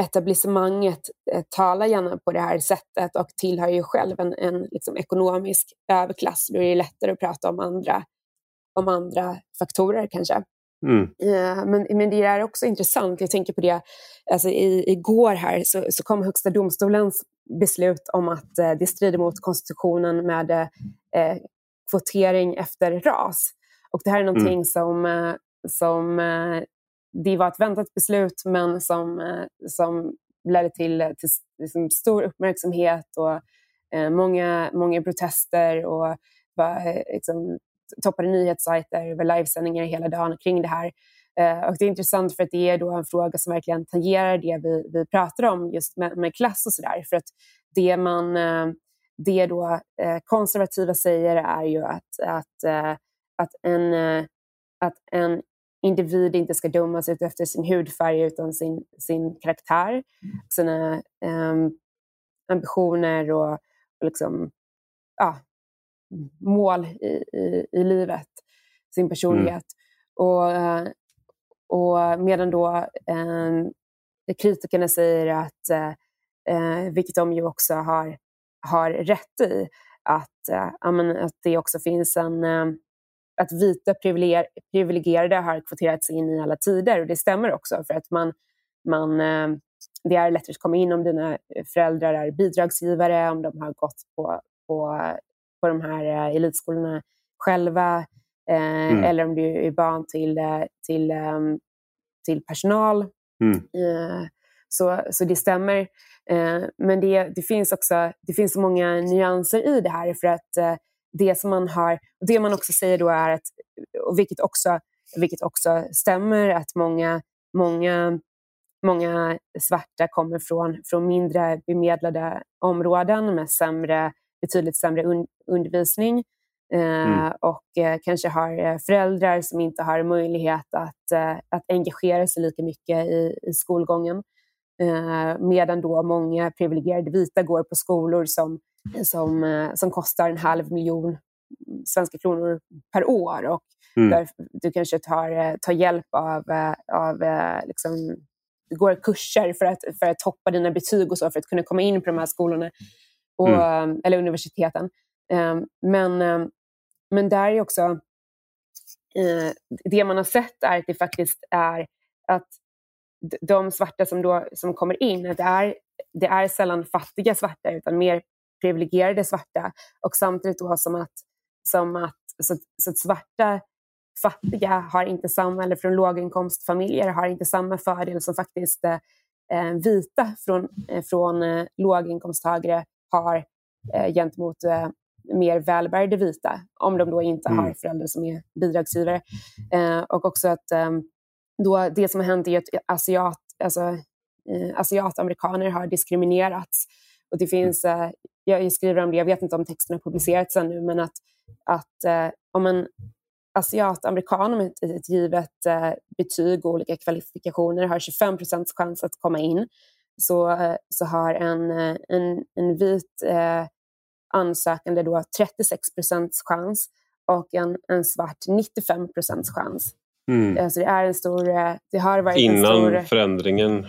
etablissemanget eh, talar gärna på det här sättet och tillhör ju själv en, en liksom, ekonomisk överklass. Då är det lättare att prata om andra, om andra faktorer kanske. Mm. Uh, men, men det är också intressant, jag tänker på det, alltså i, igår här så, så kom Högsta domstolens beslut om att eh, det strider mot konstitutionen med eh, kvotering efter ras. Och det här är mm. någonting mm. som, eh, som eh, det var ett väntat beslut men som, som ledde till, till liksom stor uppmärksamhet och eh, många, många protester och var, liksom, toppade nyhetssajter, över livesändningar hela dagen kring det här. Eh, och det är intressant för att det är då en fråga som verkligen tangerar det vi, vi pratar om just med, med klass och sådär. För att det man eh, det då eh, konservativa säger är ju att, att, att, en, att en individ inte ska dömas ut efter sin hudfärg utan sin, sin karaktär, sina ehm, ambitioner och, och liksom, ja, mål i, i, i livet, sin personlighet. Mm. Och, och medan då eh, kritikerna säger att, eh, eh, vilket de ju också har, har rätt i, att, eh, att det också finns en eh, att vita privilegierade har kvoterats in i alla tider. Och det stämmer också för att man, man eh, det är lättare att komma in om dina föräldrar är bidragsgivare, om de har gått på, på, på de här eh, elitskolorna själva mm. eller om du är barn till, till, ehm, till personal. Mm. Så, så det stämmer. Men det, det, finns också det finns så många nyanser i det här för att det som man har, och det man också säger då är att, och vilket också, vilket också stämmer, att många, många, många svarta kommer från, från mindre bemedlade områden med sämre, betydligt sämre un, undervisning eh, mm. och eh, kanske har eh, föräldrar som inte har möjlighet att, eh, att engagera sig lika mycket i, i skolgången. Eh, medan då många privilegierade vita går på skolor som som, eh, som kostar en halv miljon svenska kronor per år. Och mm. där du kanske tar, eh, tar hjälp av, eh, av liksom, du går kurser för att, för att toppa dina betyg och så för att kunna komma in på de här skolorna och, mm. eller universiteten. Men, men där är också eh, det man har sett är att det faktiskt är att de svarta som, då, som kommer in, det är, det är sällan fattiga svarta utan mer privilegierade svarta. Och samtidigt då som att, som att, så, så att svarta fattiga har inte samma, eller från låginkomstfamiljer har inte samma fördel som faktiskt eh, eh vita från, eh, från eh, låginkomsttagare har eh, gentemot eh, mer välbärgade vita, om de då inte mm. har föräldrar som är bidragsgivare. Eh, och också att eh, då det som har hänt är att asiat, alltså, eh, asiatamerikaner har diskriminerats. Och det finns eh, jag skriver om det, jag vet inte om texten har publicerats ännu, men att, att eh, om en asiatamerikan med ett, ett givet eh, betyg och olika kvalifikationer har 25 procents chans att komma in, så, så har en, en, en vit eh, ansökande då 36 procents chans och en, en svart 95 procents chans. Mm. Så alltså det är en stor... Eh, det har varit Innan en stor, förändringen.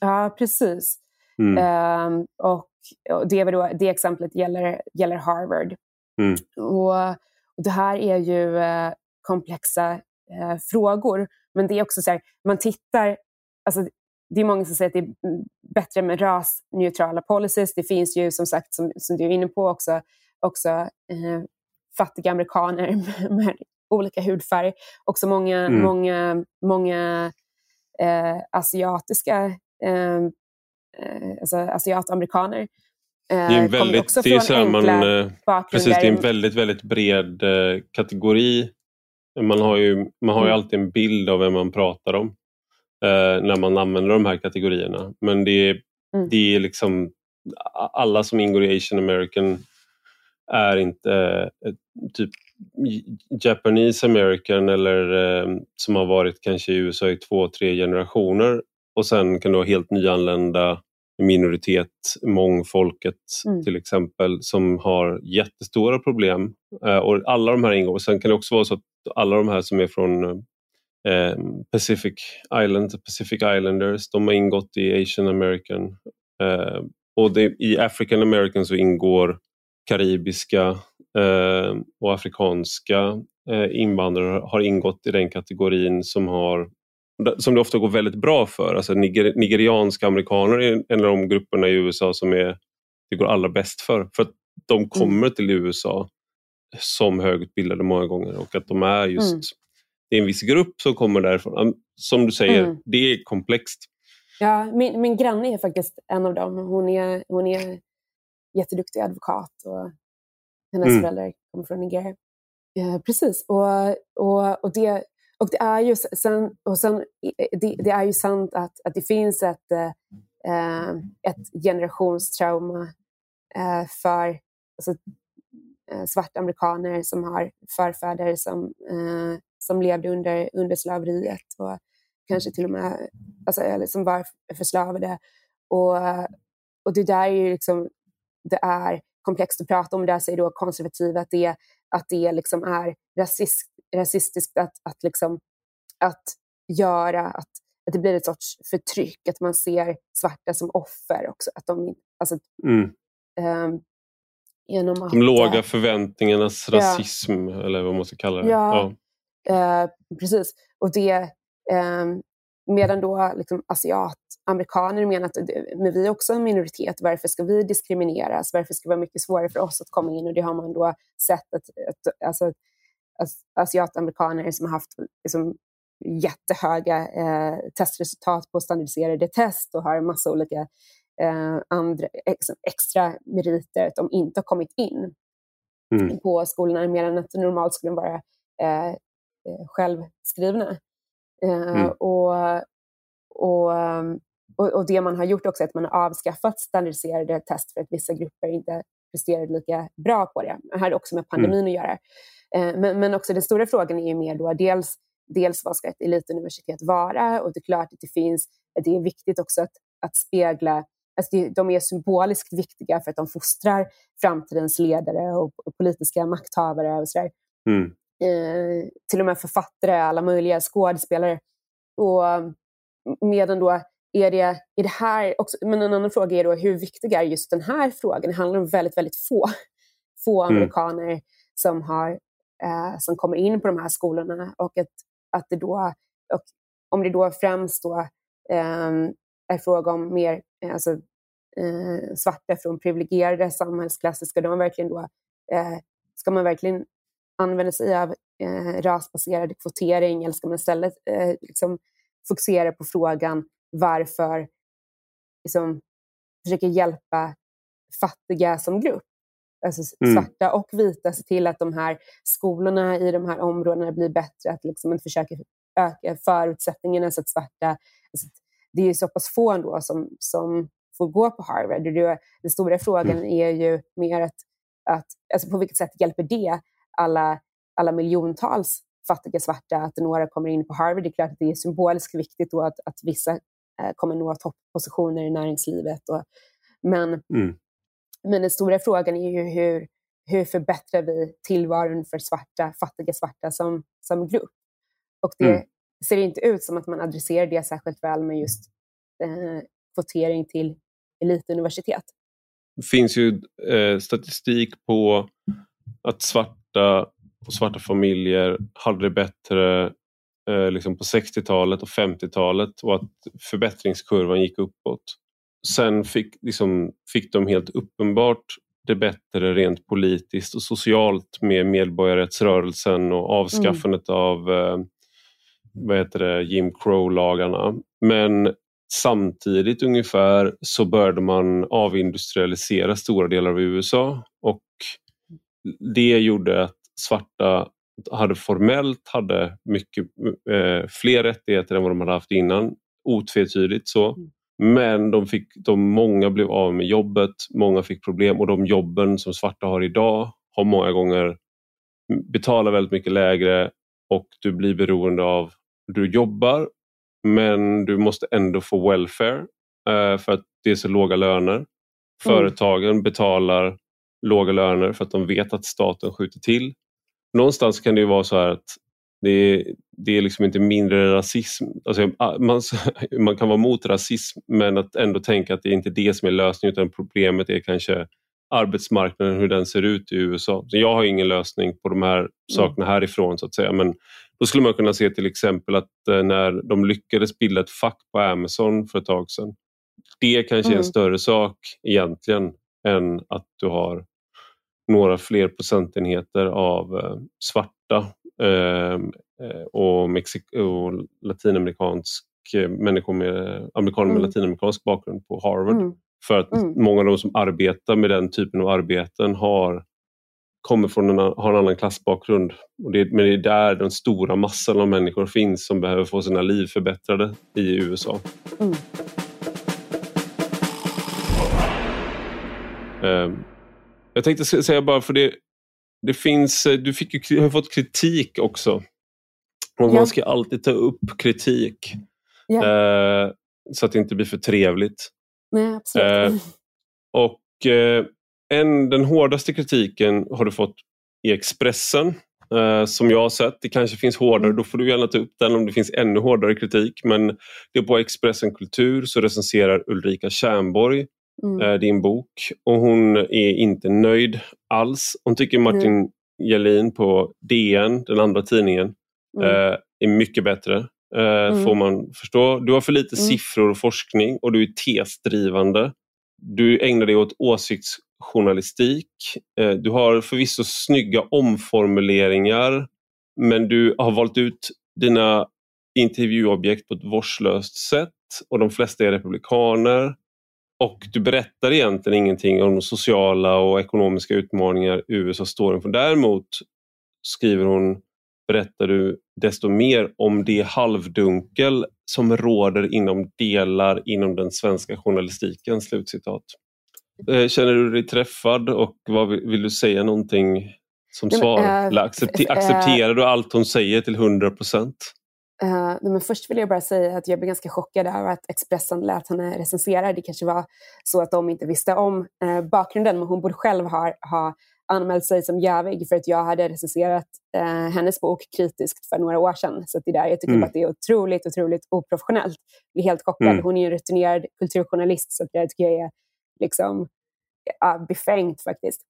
Ja, precis. Mm. Um, och det, då, det exemplet gäller, gäller Harvard. Mm. Och, och, Det här är ju eh, komplexa eh, frågor, men det är också så här, man tittar, alltså, det är många som säger att det är bättre med rasneutrala policies. Det finns ju som sagt, som, som du är inne på också, också eh, fattiga amerikaner med, olika hudfärg. Också många, mm. många, många eh, asiatiska eh, eh, alltså asiatamerikaner. Eh, det är en väldigt, också det är från man, eh, precis, det är en väldigt, väldigt bred eh, kategori. Man har ju, man har ju mm. alltid en bild av vem man pratar om eh, när man använder de här kategorierna. Men det är, mm. det är liksom alla som ingår i Asian American är inte eh, typ Japanese American eller eh, som har varit kanske i USA i två, tre generationer och sen kan du ha helt nyanlända minoritet, mångfolket mm. till exempel, som har jättestora problem. Eh, och alla de här ingår. Sen kan det också vara så att alla de här som är från eh, Pacific Islands, Pacific Islanders, de har ingått i Asian American. Eh, och det, i African American så ingår karibiska eh, och afrikanska eh, invandrare har ingått i den kategorin som har som det ofta går väldigt bra för. Alltså niger, nigerianska amerikaner är en av de grupperna i USA som är, det går allra bäst för. För att de mm. kommer mm. till USA som högutbildade många gånger och att de är just mm. Det är en viss grupp som kommer därifrån. Som du säger, mm. det är komplext. Ja, min, min granne är faktiskt en av dem. Hon är, hon är jätteduktig advokat och hennes mm. föräldrar kommer från Nigeria. Ja, precis, och, och, och det och det är ju, sen, och sen, det, det, är ju sant att, att det finns ett, eh, ett generationstrauma eh, för alltså, eh, svarta amerikaner som har förfäder som, eh, som levde under, under slaveriet och kanske till och med alltså, eller som var förslavade. Och, och det där är ju liksom, det är komplext att prata om. Där säger då konservativa att det, att det liksom är rasist, rasistiskt att, att, liksom, att göra att, att det blir ett sorts förtryck, att man ser svarta som offer också. Att de, alltså, mm. um, genom att, De låga förväntningarnas ja, rasism, eller vad man ska kalla det. Ja, ja. Uh, precis. Och det, um, medan då liksom asiatamerikaner menar att men vi är också en minoritet, varför ska vi diskrimineras? Varför ska det vara mycket svårare för oss att komma in? Och det har man då sett att, att alltså, asiatamerikaner som har haft liksom, jättehöga eh, testresultat på standardiserade test och har en massa olika eh, andra, ex, extra meriter, att de inte har kommit in mm. på skolorna mer än att normalt skulle vara eh, eh självskrivna. Eh, mm. och, och, och, och, det man har gjort också är att man har avskaffat standardiserade test för att vissa grupper inte presterade lika bra på det. Det har också med pandemin mm. att göra. Eh, men, men också den stora frågan är ju mer då dels, dels vad ska ett elituniversitet vara? Och det är klart att det finns, det är viktigt också att, att spegla Alltså de är symboliskt viktiga för att de fostrar framtidens ledare och politiska makthavare och sådär. Mm. Eh, till och med författare, alla möjliga skådespelare. Och medan då är det, är det här också, men en annan fråga är då hur viktig är just den här frågan? Det handlar om väldigt, väldigt få, få mm. amerikaner som, har, eh, som kommer in på de här skolorna och att, att det då, och om det då främst då, eh, är fråga om mer eh, alltså, eh, svarta från privilegierade samhällsklasser, ska, de verkligen då, eh, ska man verkligen använda sig av eh, rasbaserad kvotering eller ska man istället eh, liksom fokusera på frågan varför liksom, försöka hjälpa fattiga som grupp? Alltså mm. svarta och vita, se till att de här skolorna i de här områdena blir bättre, att liksom försöka öka förutsättningarna så att svarta... Alltså, det är ju så pass få ändå som, som får gå på Harvard. Det, den stora frågan mm. är ju mer att, att alltså på vilket sätt hjälper det alla alla miljontals fattiga svarta, att några kommer in på Harvard. Det är klart att det är symboliskt viktigt då att, att vissa eh, kommer nå topppositioner i näringslivet. Och, men, mm. men den stora frågan är ju hur, hur förbättrar vi tillvaron för svarta, fattiga svarta som, som grupp? Och det mm. ser inte ut som att man adresserar det särskilt väl med just eh, kvotering till elituniversitet. Det finns ju eh, statistik på att svarta och svarta familjer hade det bättre eh, liksom på 60-talet och 50-talet och att förbättringskurvan gick uppåt. Sen fick, liksom, fick de helt uppenbart det bättre rent politiskt och socialt med medborgarrättsrörelsen och avskaffandet mm. av eh, vad heter det, Jim Crow-lagarna. Men samtidigt ungefär så började man avindustrialisera stora delar av USA och det gjorde att svarta hade formellt hade mycket eh, fler rättigheter än vad de hade haft innan. Otvetydigt så. Mm. Men de fick, de, många blev av med jobbet, många fick problem och de jobben som svarta har idag har många gånger betalar väldigt mycket lägre och du blir beroende av du jobbar men du måste ändå få welfare eh, för att det är så låga löner. Mm. Företagen betalar låga löner för att de vet att staten skjuter till någonstans kan det ju vara så här att det är, det är liksom inte mindre rasism. Alltså, man, man kan vara mot rasism men att ändå tänka att det är inte det som är lösningen utan problemet är kanske arbetsmarknaden, hur den ser ut i USA. Så jag har ingen lösning på de här mm. sakerna härifrån så att säga. Men då skulle man kunna se till exempel att eh, när de lyckades bilda ett fack på Amazon för ett tag sedan. Det kanske är en mm. större sak egentligen än att du har några fler procentenheter av eh, svarta ehm, eh, och, Mexik och latinamerikansk eh, människor med, amerikaner med mm. latinamerikansk bakgrund på Harvard. Mm. För att mm. många av de som arbetar med den typen av arbeten har kommer från en, har en annan klassbakgrund. Och det, men det är där den stora massan av människor finns som behöver få sina liv förbättrade i USA. Um, jag tänkte säga bara för det, det finns, du fick ju, har fått kritik också. Och ja. Man ska alltid ta upp kritik. Ja. Eh, så att det inte blir för trevligt. Nej, absolut. Eh, och eh, en, den hårdaste kritiken har du fått i Expressen eh, som jag har sett. Det kanske finns hårdare, mm. då får du gärna ta upp den om det finns ännu hårdare kritik. Men det är på Expressen Kultur så recenserar Ulrika Tjärnborg mm. eh, din bok och hon är inte nöjd alls. Hon tycker Martin mm. Jelin på DN, den andra tidningen, mm. eh, är mycket bättre. Eh, mm. Får man förstå. Du har för lite mm. siffror och forskning och du är tesdrivande. Du ägnar dig åt åsiktsjournalistik. Du har förvisso snygga omformuleringar men du har valt ut dina intervjuobjekt på ett vårdslöst sätt och de flesta är republikaner. Och du berättar egentligen ingenting om de sociala och ekonomiska utmaningar USA står inför. Däremot skriver hon, berättar du desto mer om det halvdunkel som råder inom delar inom den svenska journalistiken. Slutcitat. Eh, känner du dig träffad och vad vill, du säga någonting som svar? Äh, accepter, accepterar du allt hon säger till 100 procent? Uh, men först vill jag bara säga att jag blev ganska chockad över att Expressen lät henne recensera. Det kanske var så att de inte visste om uh, bakgrunden, men hon borde själv ha, ha anmält sig som jävig för att jag hade recenserat uh, hennes bok kritiskt för några år sedan. Så det där, jag tycker mm. att det är otroligt, otroligt oprofessionellt. Jag blir helt chockad. Mm. Hon är en rutinerad kulturjournalist, så det tycker jag är liksom, uh, befängt faktiskt.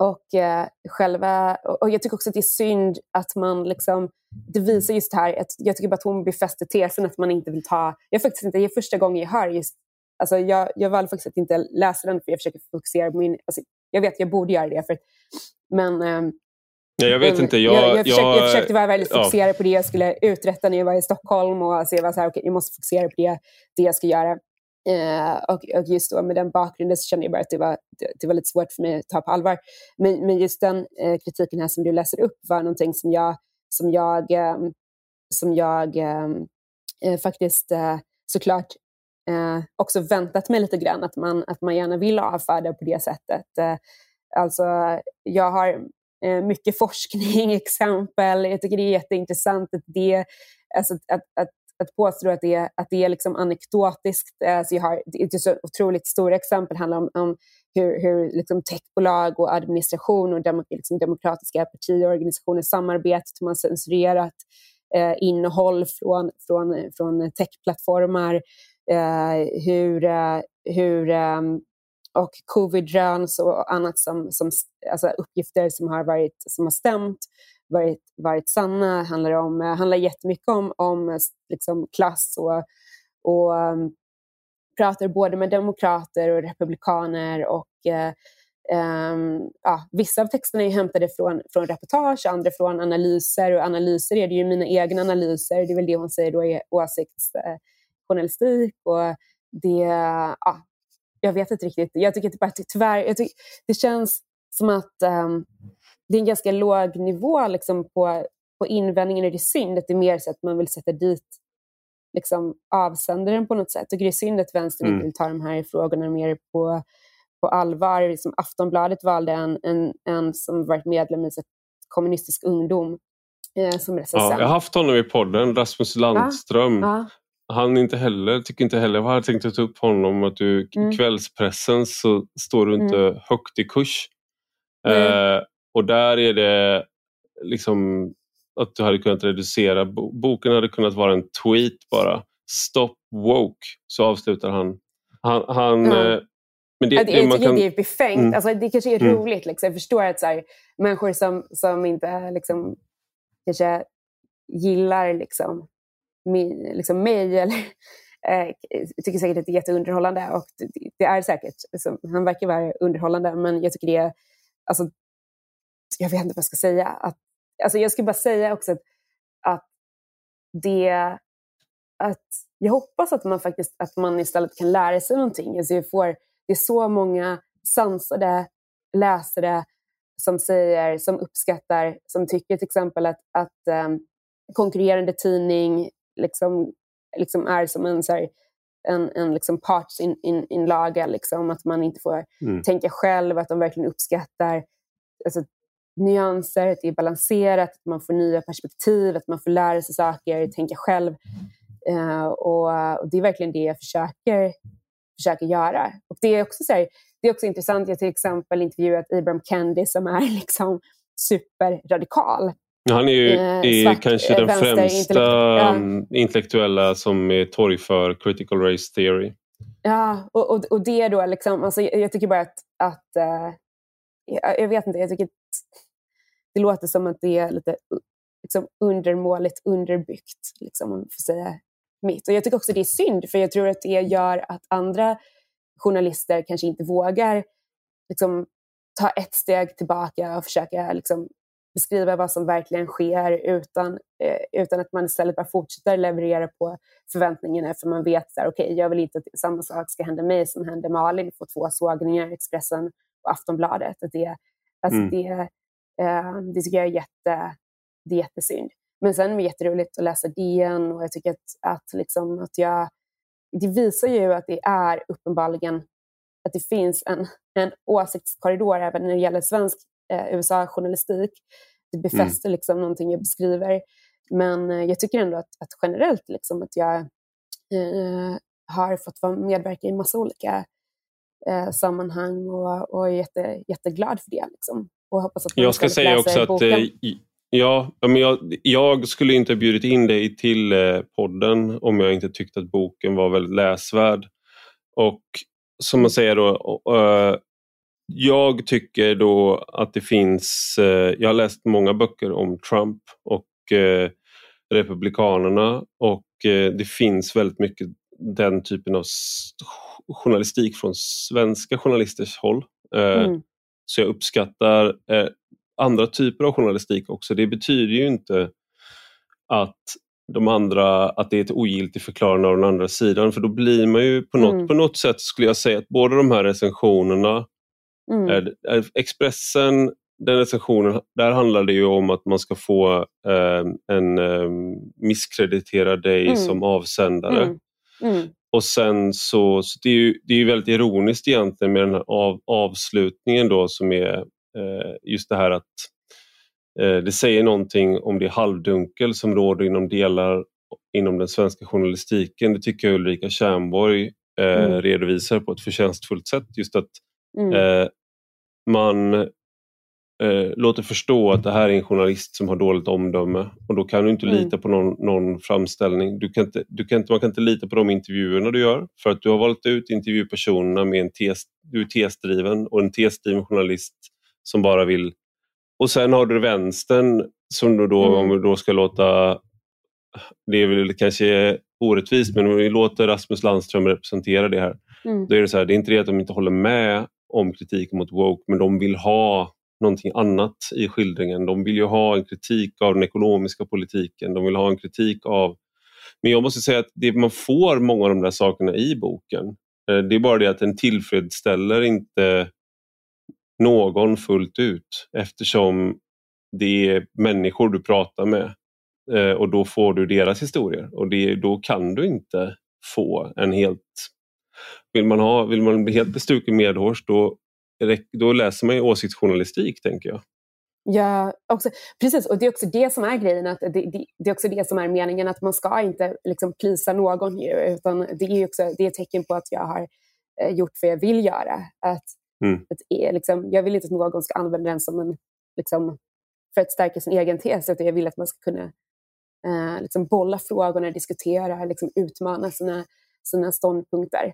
Och, eh, själva, och jag tycker också att det är synd att man liksom, det visar just här, att jag tycker bara att hon befäster tesen att man inte vill ta, jag faktiskt inte, det är första gången jag hör just, alltså jag, jag valde faktiskt att inte läsa den för jag försöker fokusera på min, alltså jag vet jag borde göra det, för, men eh, Ja, jag vet inte. Jag, jag, jag, försökte, jag, försökte, vara väldigt fokuserad ja. på det jag skulle uträtta när jag var i Stockholm. Och så jag var så här, okay, jag måste fokusera på det, det jag ska göra. Eh, och, och, just då med den bakgrunden så kände jag bara att det var, det, det var lite svårt för mig att ta på allvar. Men, men just den eh, kritiken här som du läser upp var någonting som jag, som jag, eh, som jag ehm, eh, faktiskt eh, såklart eh, också väntat mig lite grann, att man, att man gärna vill avfärda på det sättet. Eh, alltså, jag har eh, mycket forskning, exempel. Jag tycker det är jätteintressant att det, alltså att, att, att påstå att det är, att det är liksom anekdotiskt. Alltså jag har, det är så otroligt stora exempel handlar om, om hur, hur liksom techbolag och administration och dem, liksom demokratiska partier och organisationer samarbetat, De man censurerat eh, innehåll från, från, från techplattformar. Eh, hur, eh, hur, ehm, och covid-röns och annat som, som alltså uppgifter som har, varit, som har stämt varit, varit sanna. handlar, om, eh, handlar jättemycket om, om eh, liksom klass och, och um, pratar både med demokrater och republikaner. och um, ja, Vissa av texterna är hämtade från, från reportage, andra från analyser. Och analyser är det ju mina egna analyser. Det är väl det hon säger då är åsiktsjournalistik. och det, ja, jag vet inte riktigt. Jag tycker bara, tyvärr, jag tycker, det känns som att um, det är en ganska låg nivå liksom, på, på invändningen. Är det synd att det är mer så att man vill sätta dit liksom, avsändaren på något sätt. Jag tycker det är synd att vänstern mm. inte vill ta de här frågorna mer på, på allvar. Liksom Aftonbladet valde en, en, en som varit medlem i kommunistisk ungdom eh, som recensent. Ja, jag har haft honom i podden, Rasmus Landström. Ja, ja. Han inte heller, tycker inte heller, jag hade tänkt ta upp honom, att du mm. kvällspressen så står du inte mm. högt i kurs. Eh, och där är det liksom att du hade kunnat reducera, boken hade kunnat vara en tweet bara. Stop woke, så avslutar han. Han, han mm. Men det, det, man kan... det är befängt. Mm. Alltså, det kanske är mm. roligt. Liksom. Jag förstår att så här, människor som, som inte liksom, kanske gillar liksom, mi, liksom mig eller eh, tycker säkert att det är jätteunderhållande. Och det, det är säkert. Alltså, han verkar vara underhållande, men jag tycker det är alltså, jag vet inte vad jag ska säga. Att, alltså jag ska bara säga också att, att det att jag hoppas att man faktiskt att man istället kan lära sig någonting. Alltså jag får, det är så många sansade läsare som säger, som uppskattar, som tycker till exempel att, att um, konkurrerande tidning liksom, liksom är som en, så här, en, en liksom partsinlaga, in, in liksom, att man inte får mm. tänka själv, att de verkligen uppskattar alltså, nyanser, att det är balanserat, att man får nya perspektiv, att man får lära sig saker, tänka själv. Uh, och, och, det är verkligen det jag försöker, försöker göra. Och det är också så här, det är också intressant, jag har till exempel intervjuat Ibram Kendi som är liksom superradikal. Han är ju eh, svart, kanske den främsta mm, intellektuella som är torg för critical race theory. Ja, och, och, och det då liksom, alltså, jag tycker bara att, att uh, jag, vet inte, jag tycker att det låter som att det är lite liksom, undermåligt underbyggt, liksom, om man får säga mitt. Och jag tycker också det är synd, för jag tror att det gör att andra journalister kanske inte vågar liksom, ta ett steg tillbaka och försöka liksom, beskriva vad som verkligen sker utan, eh, utan att man istället bara fortsätter leverera på förväntningarna för man vet att okay, jag vill inte att samma sak ska hända mig som hände Malin, få två sågningar, i Expressen Aftonbladet. Att det, alltså mm. det, eh, det tycker jag är, jätte, det är jättesynd. Men sen är det jätteroligt att läsa DN och jag tycker att, att, liksom, att jag det visar ju att det är uppenbarligen att det finns en, en åsiktskorridor även när det gäller svensk eh, USA-journalistik. Det mm. befäster mm. liksom någonting jag beskriver. Men eh, jag tycker ändå att, att generellt liksom, att jag eh, har fått vara medverka i massa olika eh, sammanhang och, och är jätte, jätteglad för det. Liksom. Och hoppas att jag ska säga också att eh, Ja, men jag, jag, skulle inte ha bjudit in dig till eh, podden om jag inte tyckte att boken var väldigt läsvärd. Och som man säger då, uh, jag tycker då att det finns, uh, jag har läst många böcker om Trump och Republikanerna och det finns väldigt mycket den typen av journalistik från svenska journalisters håll. Mm. Så jag uppskattar andra typer av journalistik också. Det betyder ju inte att de andra, att det är ett ogiltigt förklarande av den andra sidan för då blir man ju på något, mm. på något sätt skulle jag säga att båda de här recensionerna, mm. är Expressen, den recensionen, där handlar det ju om att man ska få eh, en eh, misskreditera dig mm. som avsändare. Och sen så, så det är ju det är väldigt ironiskt egentligen med den här av, avslutningen då som är Eh, just det här att eh, det säger någonting om det halvdunkel som råder inom delar inom den svenska journalistiken. Det tycker jag Ulrika Tjärnborg eh, mm. redovisar på ett förtjänstfullt sätt. Just att mm. man låter förstå att det här är en journalist som har dåligt omdöme och då kan du inte mm. lita på någon, någon framställning. Du kan inte, du kan inte, man kan inte lita på de intervjuerna du gör för att du har valt ut intervjupersonerna med en tes, du är tesdriven och en tesdriven journalist som bara vill... Och sen har du vänstern som du då, mm. om vi då ska låta... Det är väl kanske orättvist men om vi låter Rasmus Landström representera det här. Mm. Då är det så här, det är inte det att de inte håller med om kritiken mot woke men de vill ha någonting annat i skildringen. De vill ju ha en kritik av den ekonomiska politiken, de vill ha en kritik av... Men jag måste säga att det, man får många av de där sakerna i boken. Eh, det är bara det att den tillfredsställer inte någon fullt ut eftersom det är människor du pratar med eh, och då får du deras historier och det, då kan du inte få en helt... Vill man, ha, vill man bli helt bestuken medhårs då, då läser man ju åsiktsjournalistik tänker jag. Ja, också, precis. Och det är också det som är grejen. Att det, det, det är också det som är meningen, att man ska inte liksom plisa någon ju, utan det är också det är ett tecken på att jag har eh, gjort vad jag vill göra. Att Mm. Att, liksom, jag vill inte att någon ska använda den som en, liksom, för att stärka sin egen tes, utan jag vill att man ska kunna eh, liksom bolla frågorna, diskutera, liksom utmana sina, sina ståndpunkter.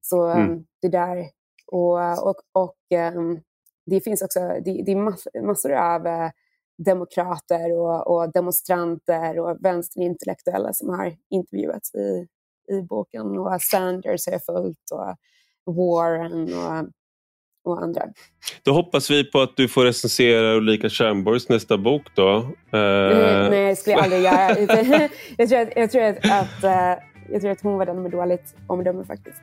Så mm. um, det där, och, och, och um, det finns också det, det är mass, massor av uh, demokrater och, och, demonstranter och vänsterintellektuella som har intervjuats i, i boken. Och Sanders har jag följt och Warren och och andra. Då hoppas vi på att du får recensera Ulrika Tjernborgs nästa bok då. Uh... Nej, nej, det skulle jag aldrig göra. jag, tror att, jag, tror att, att, uh, jag tror att hon var den med dåligt omdöme faktiskt.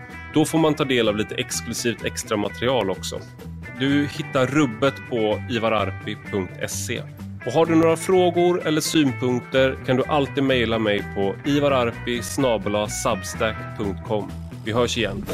Då får man ta del av lite exklusivt extra material också. Du hittar rubbet på ivararpi.se. Och har du några frågor eller synpunkter kan du alltid mejla mig på ivararpi substack.com. Vi hörs igen.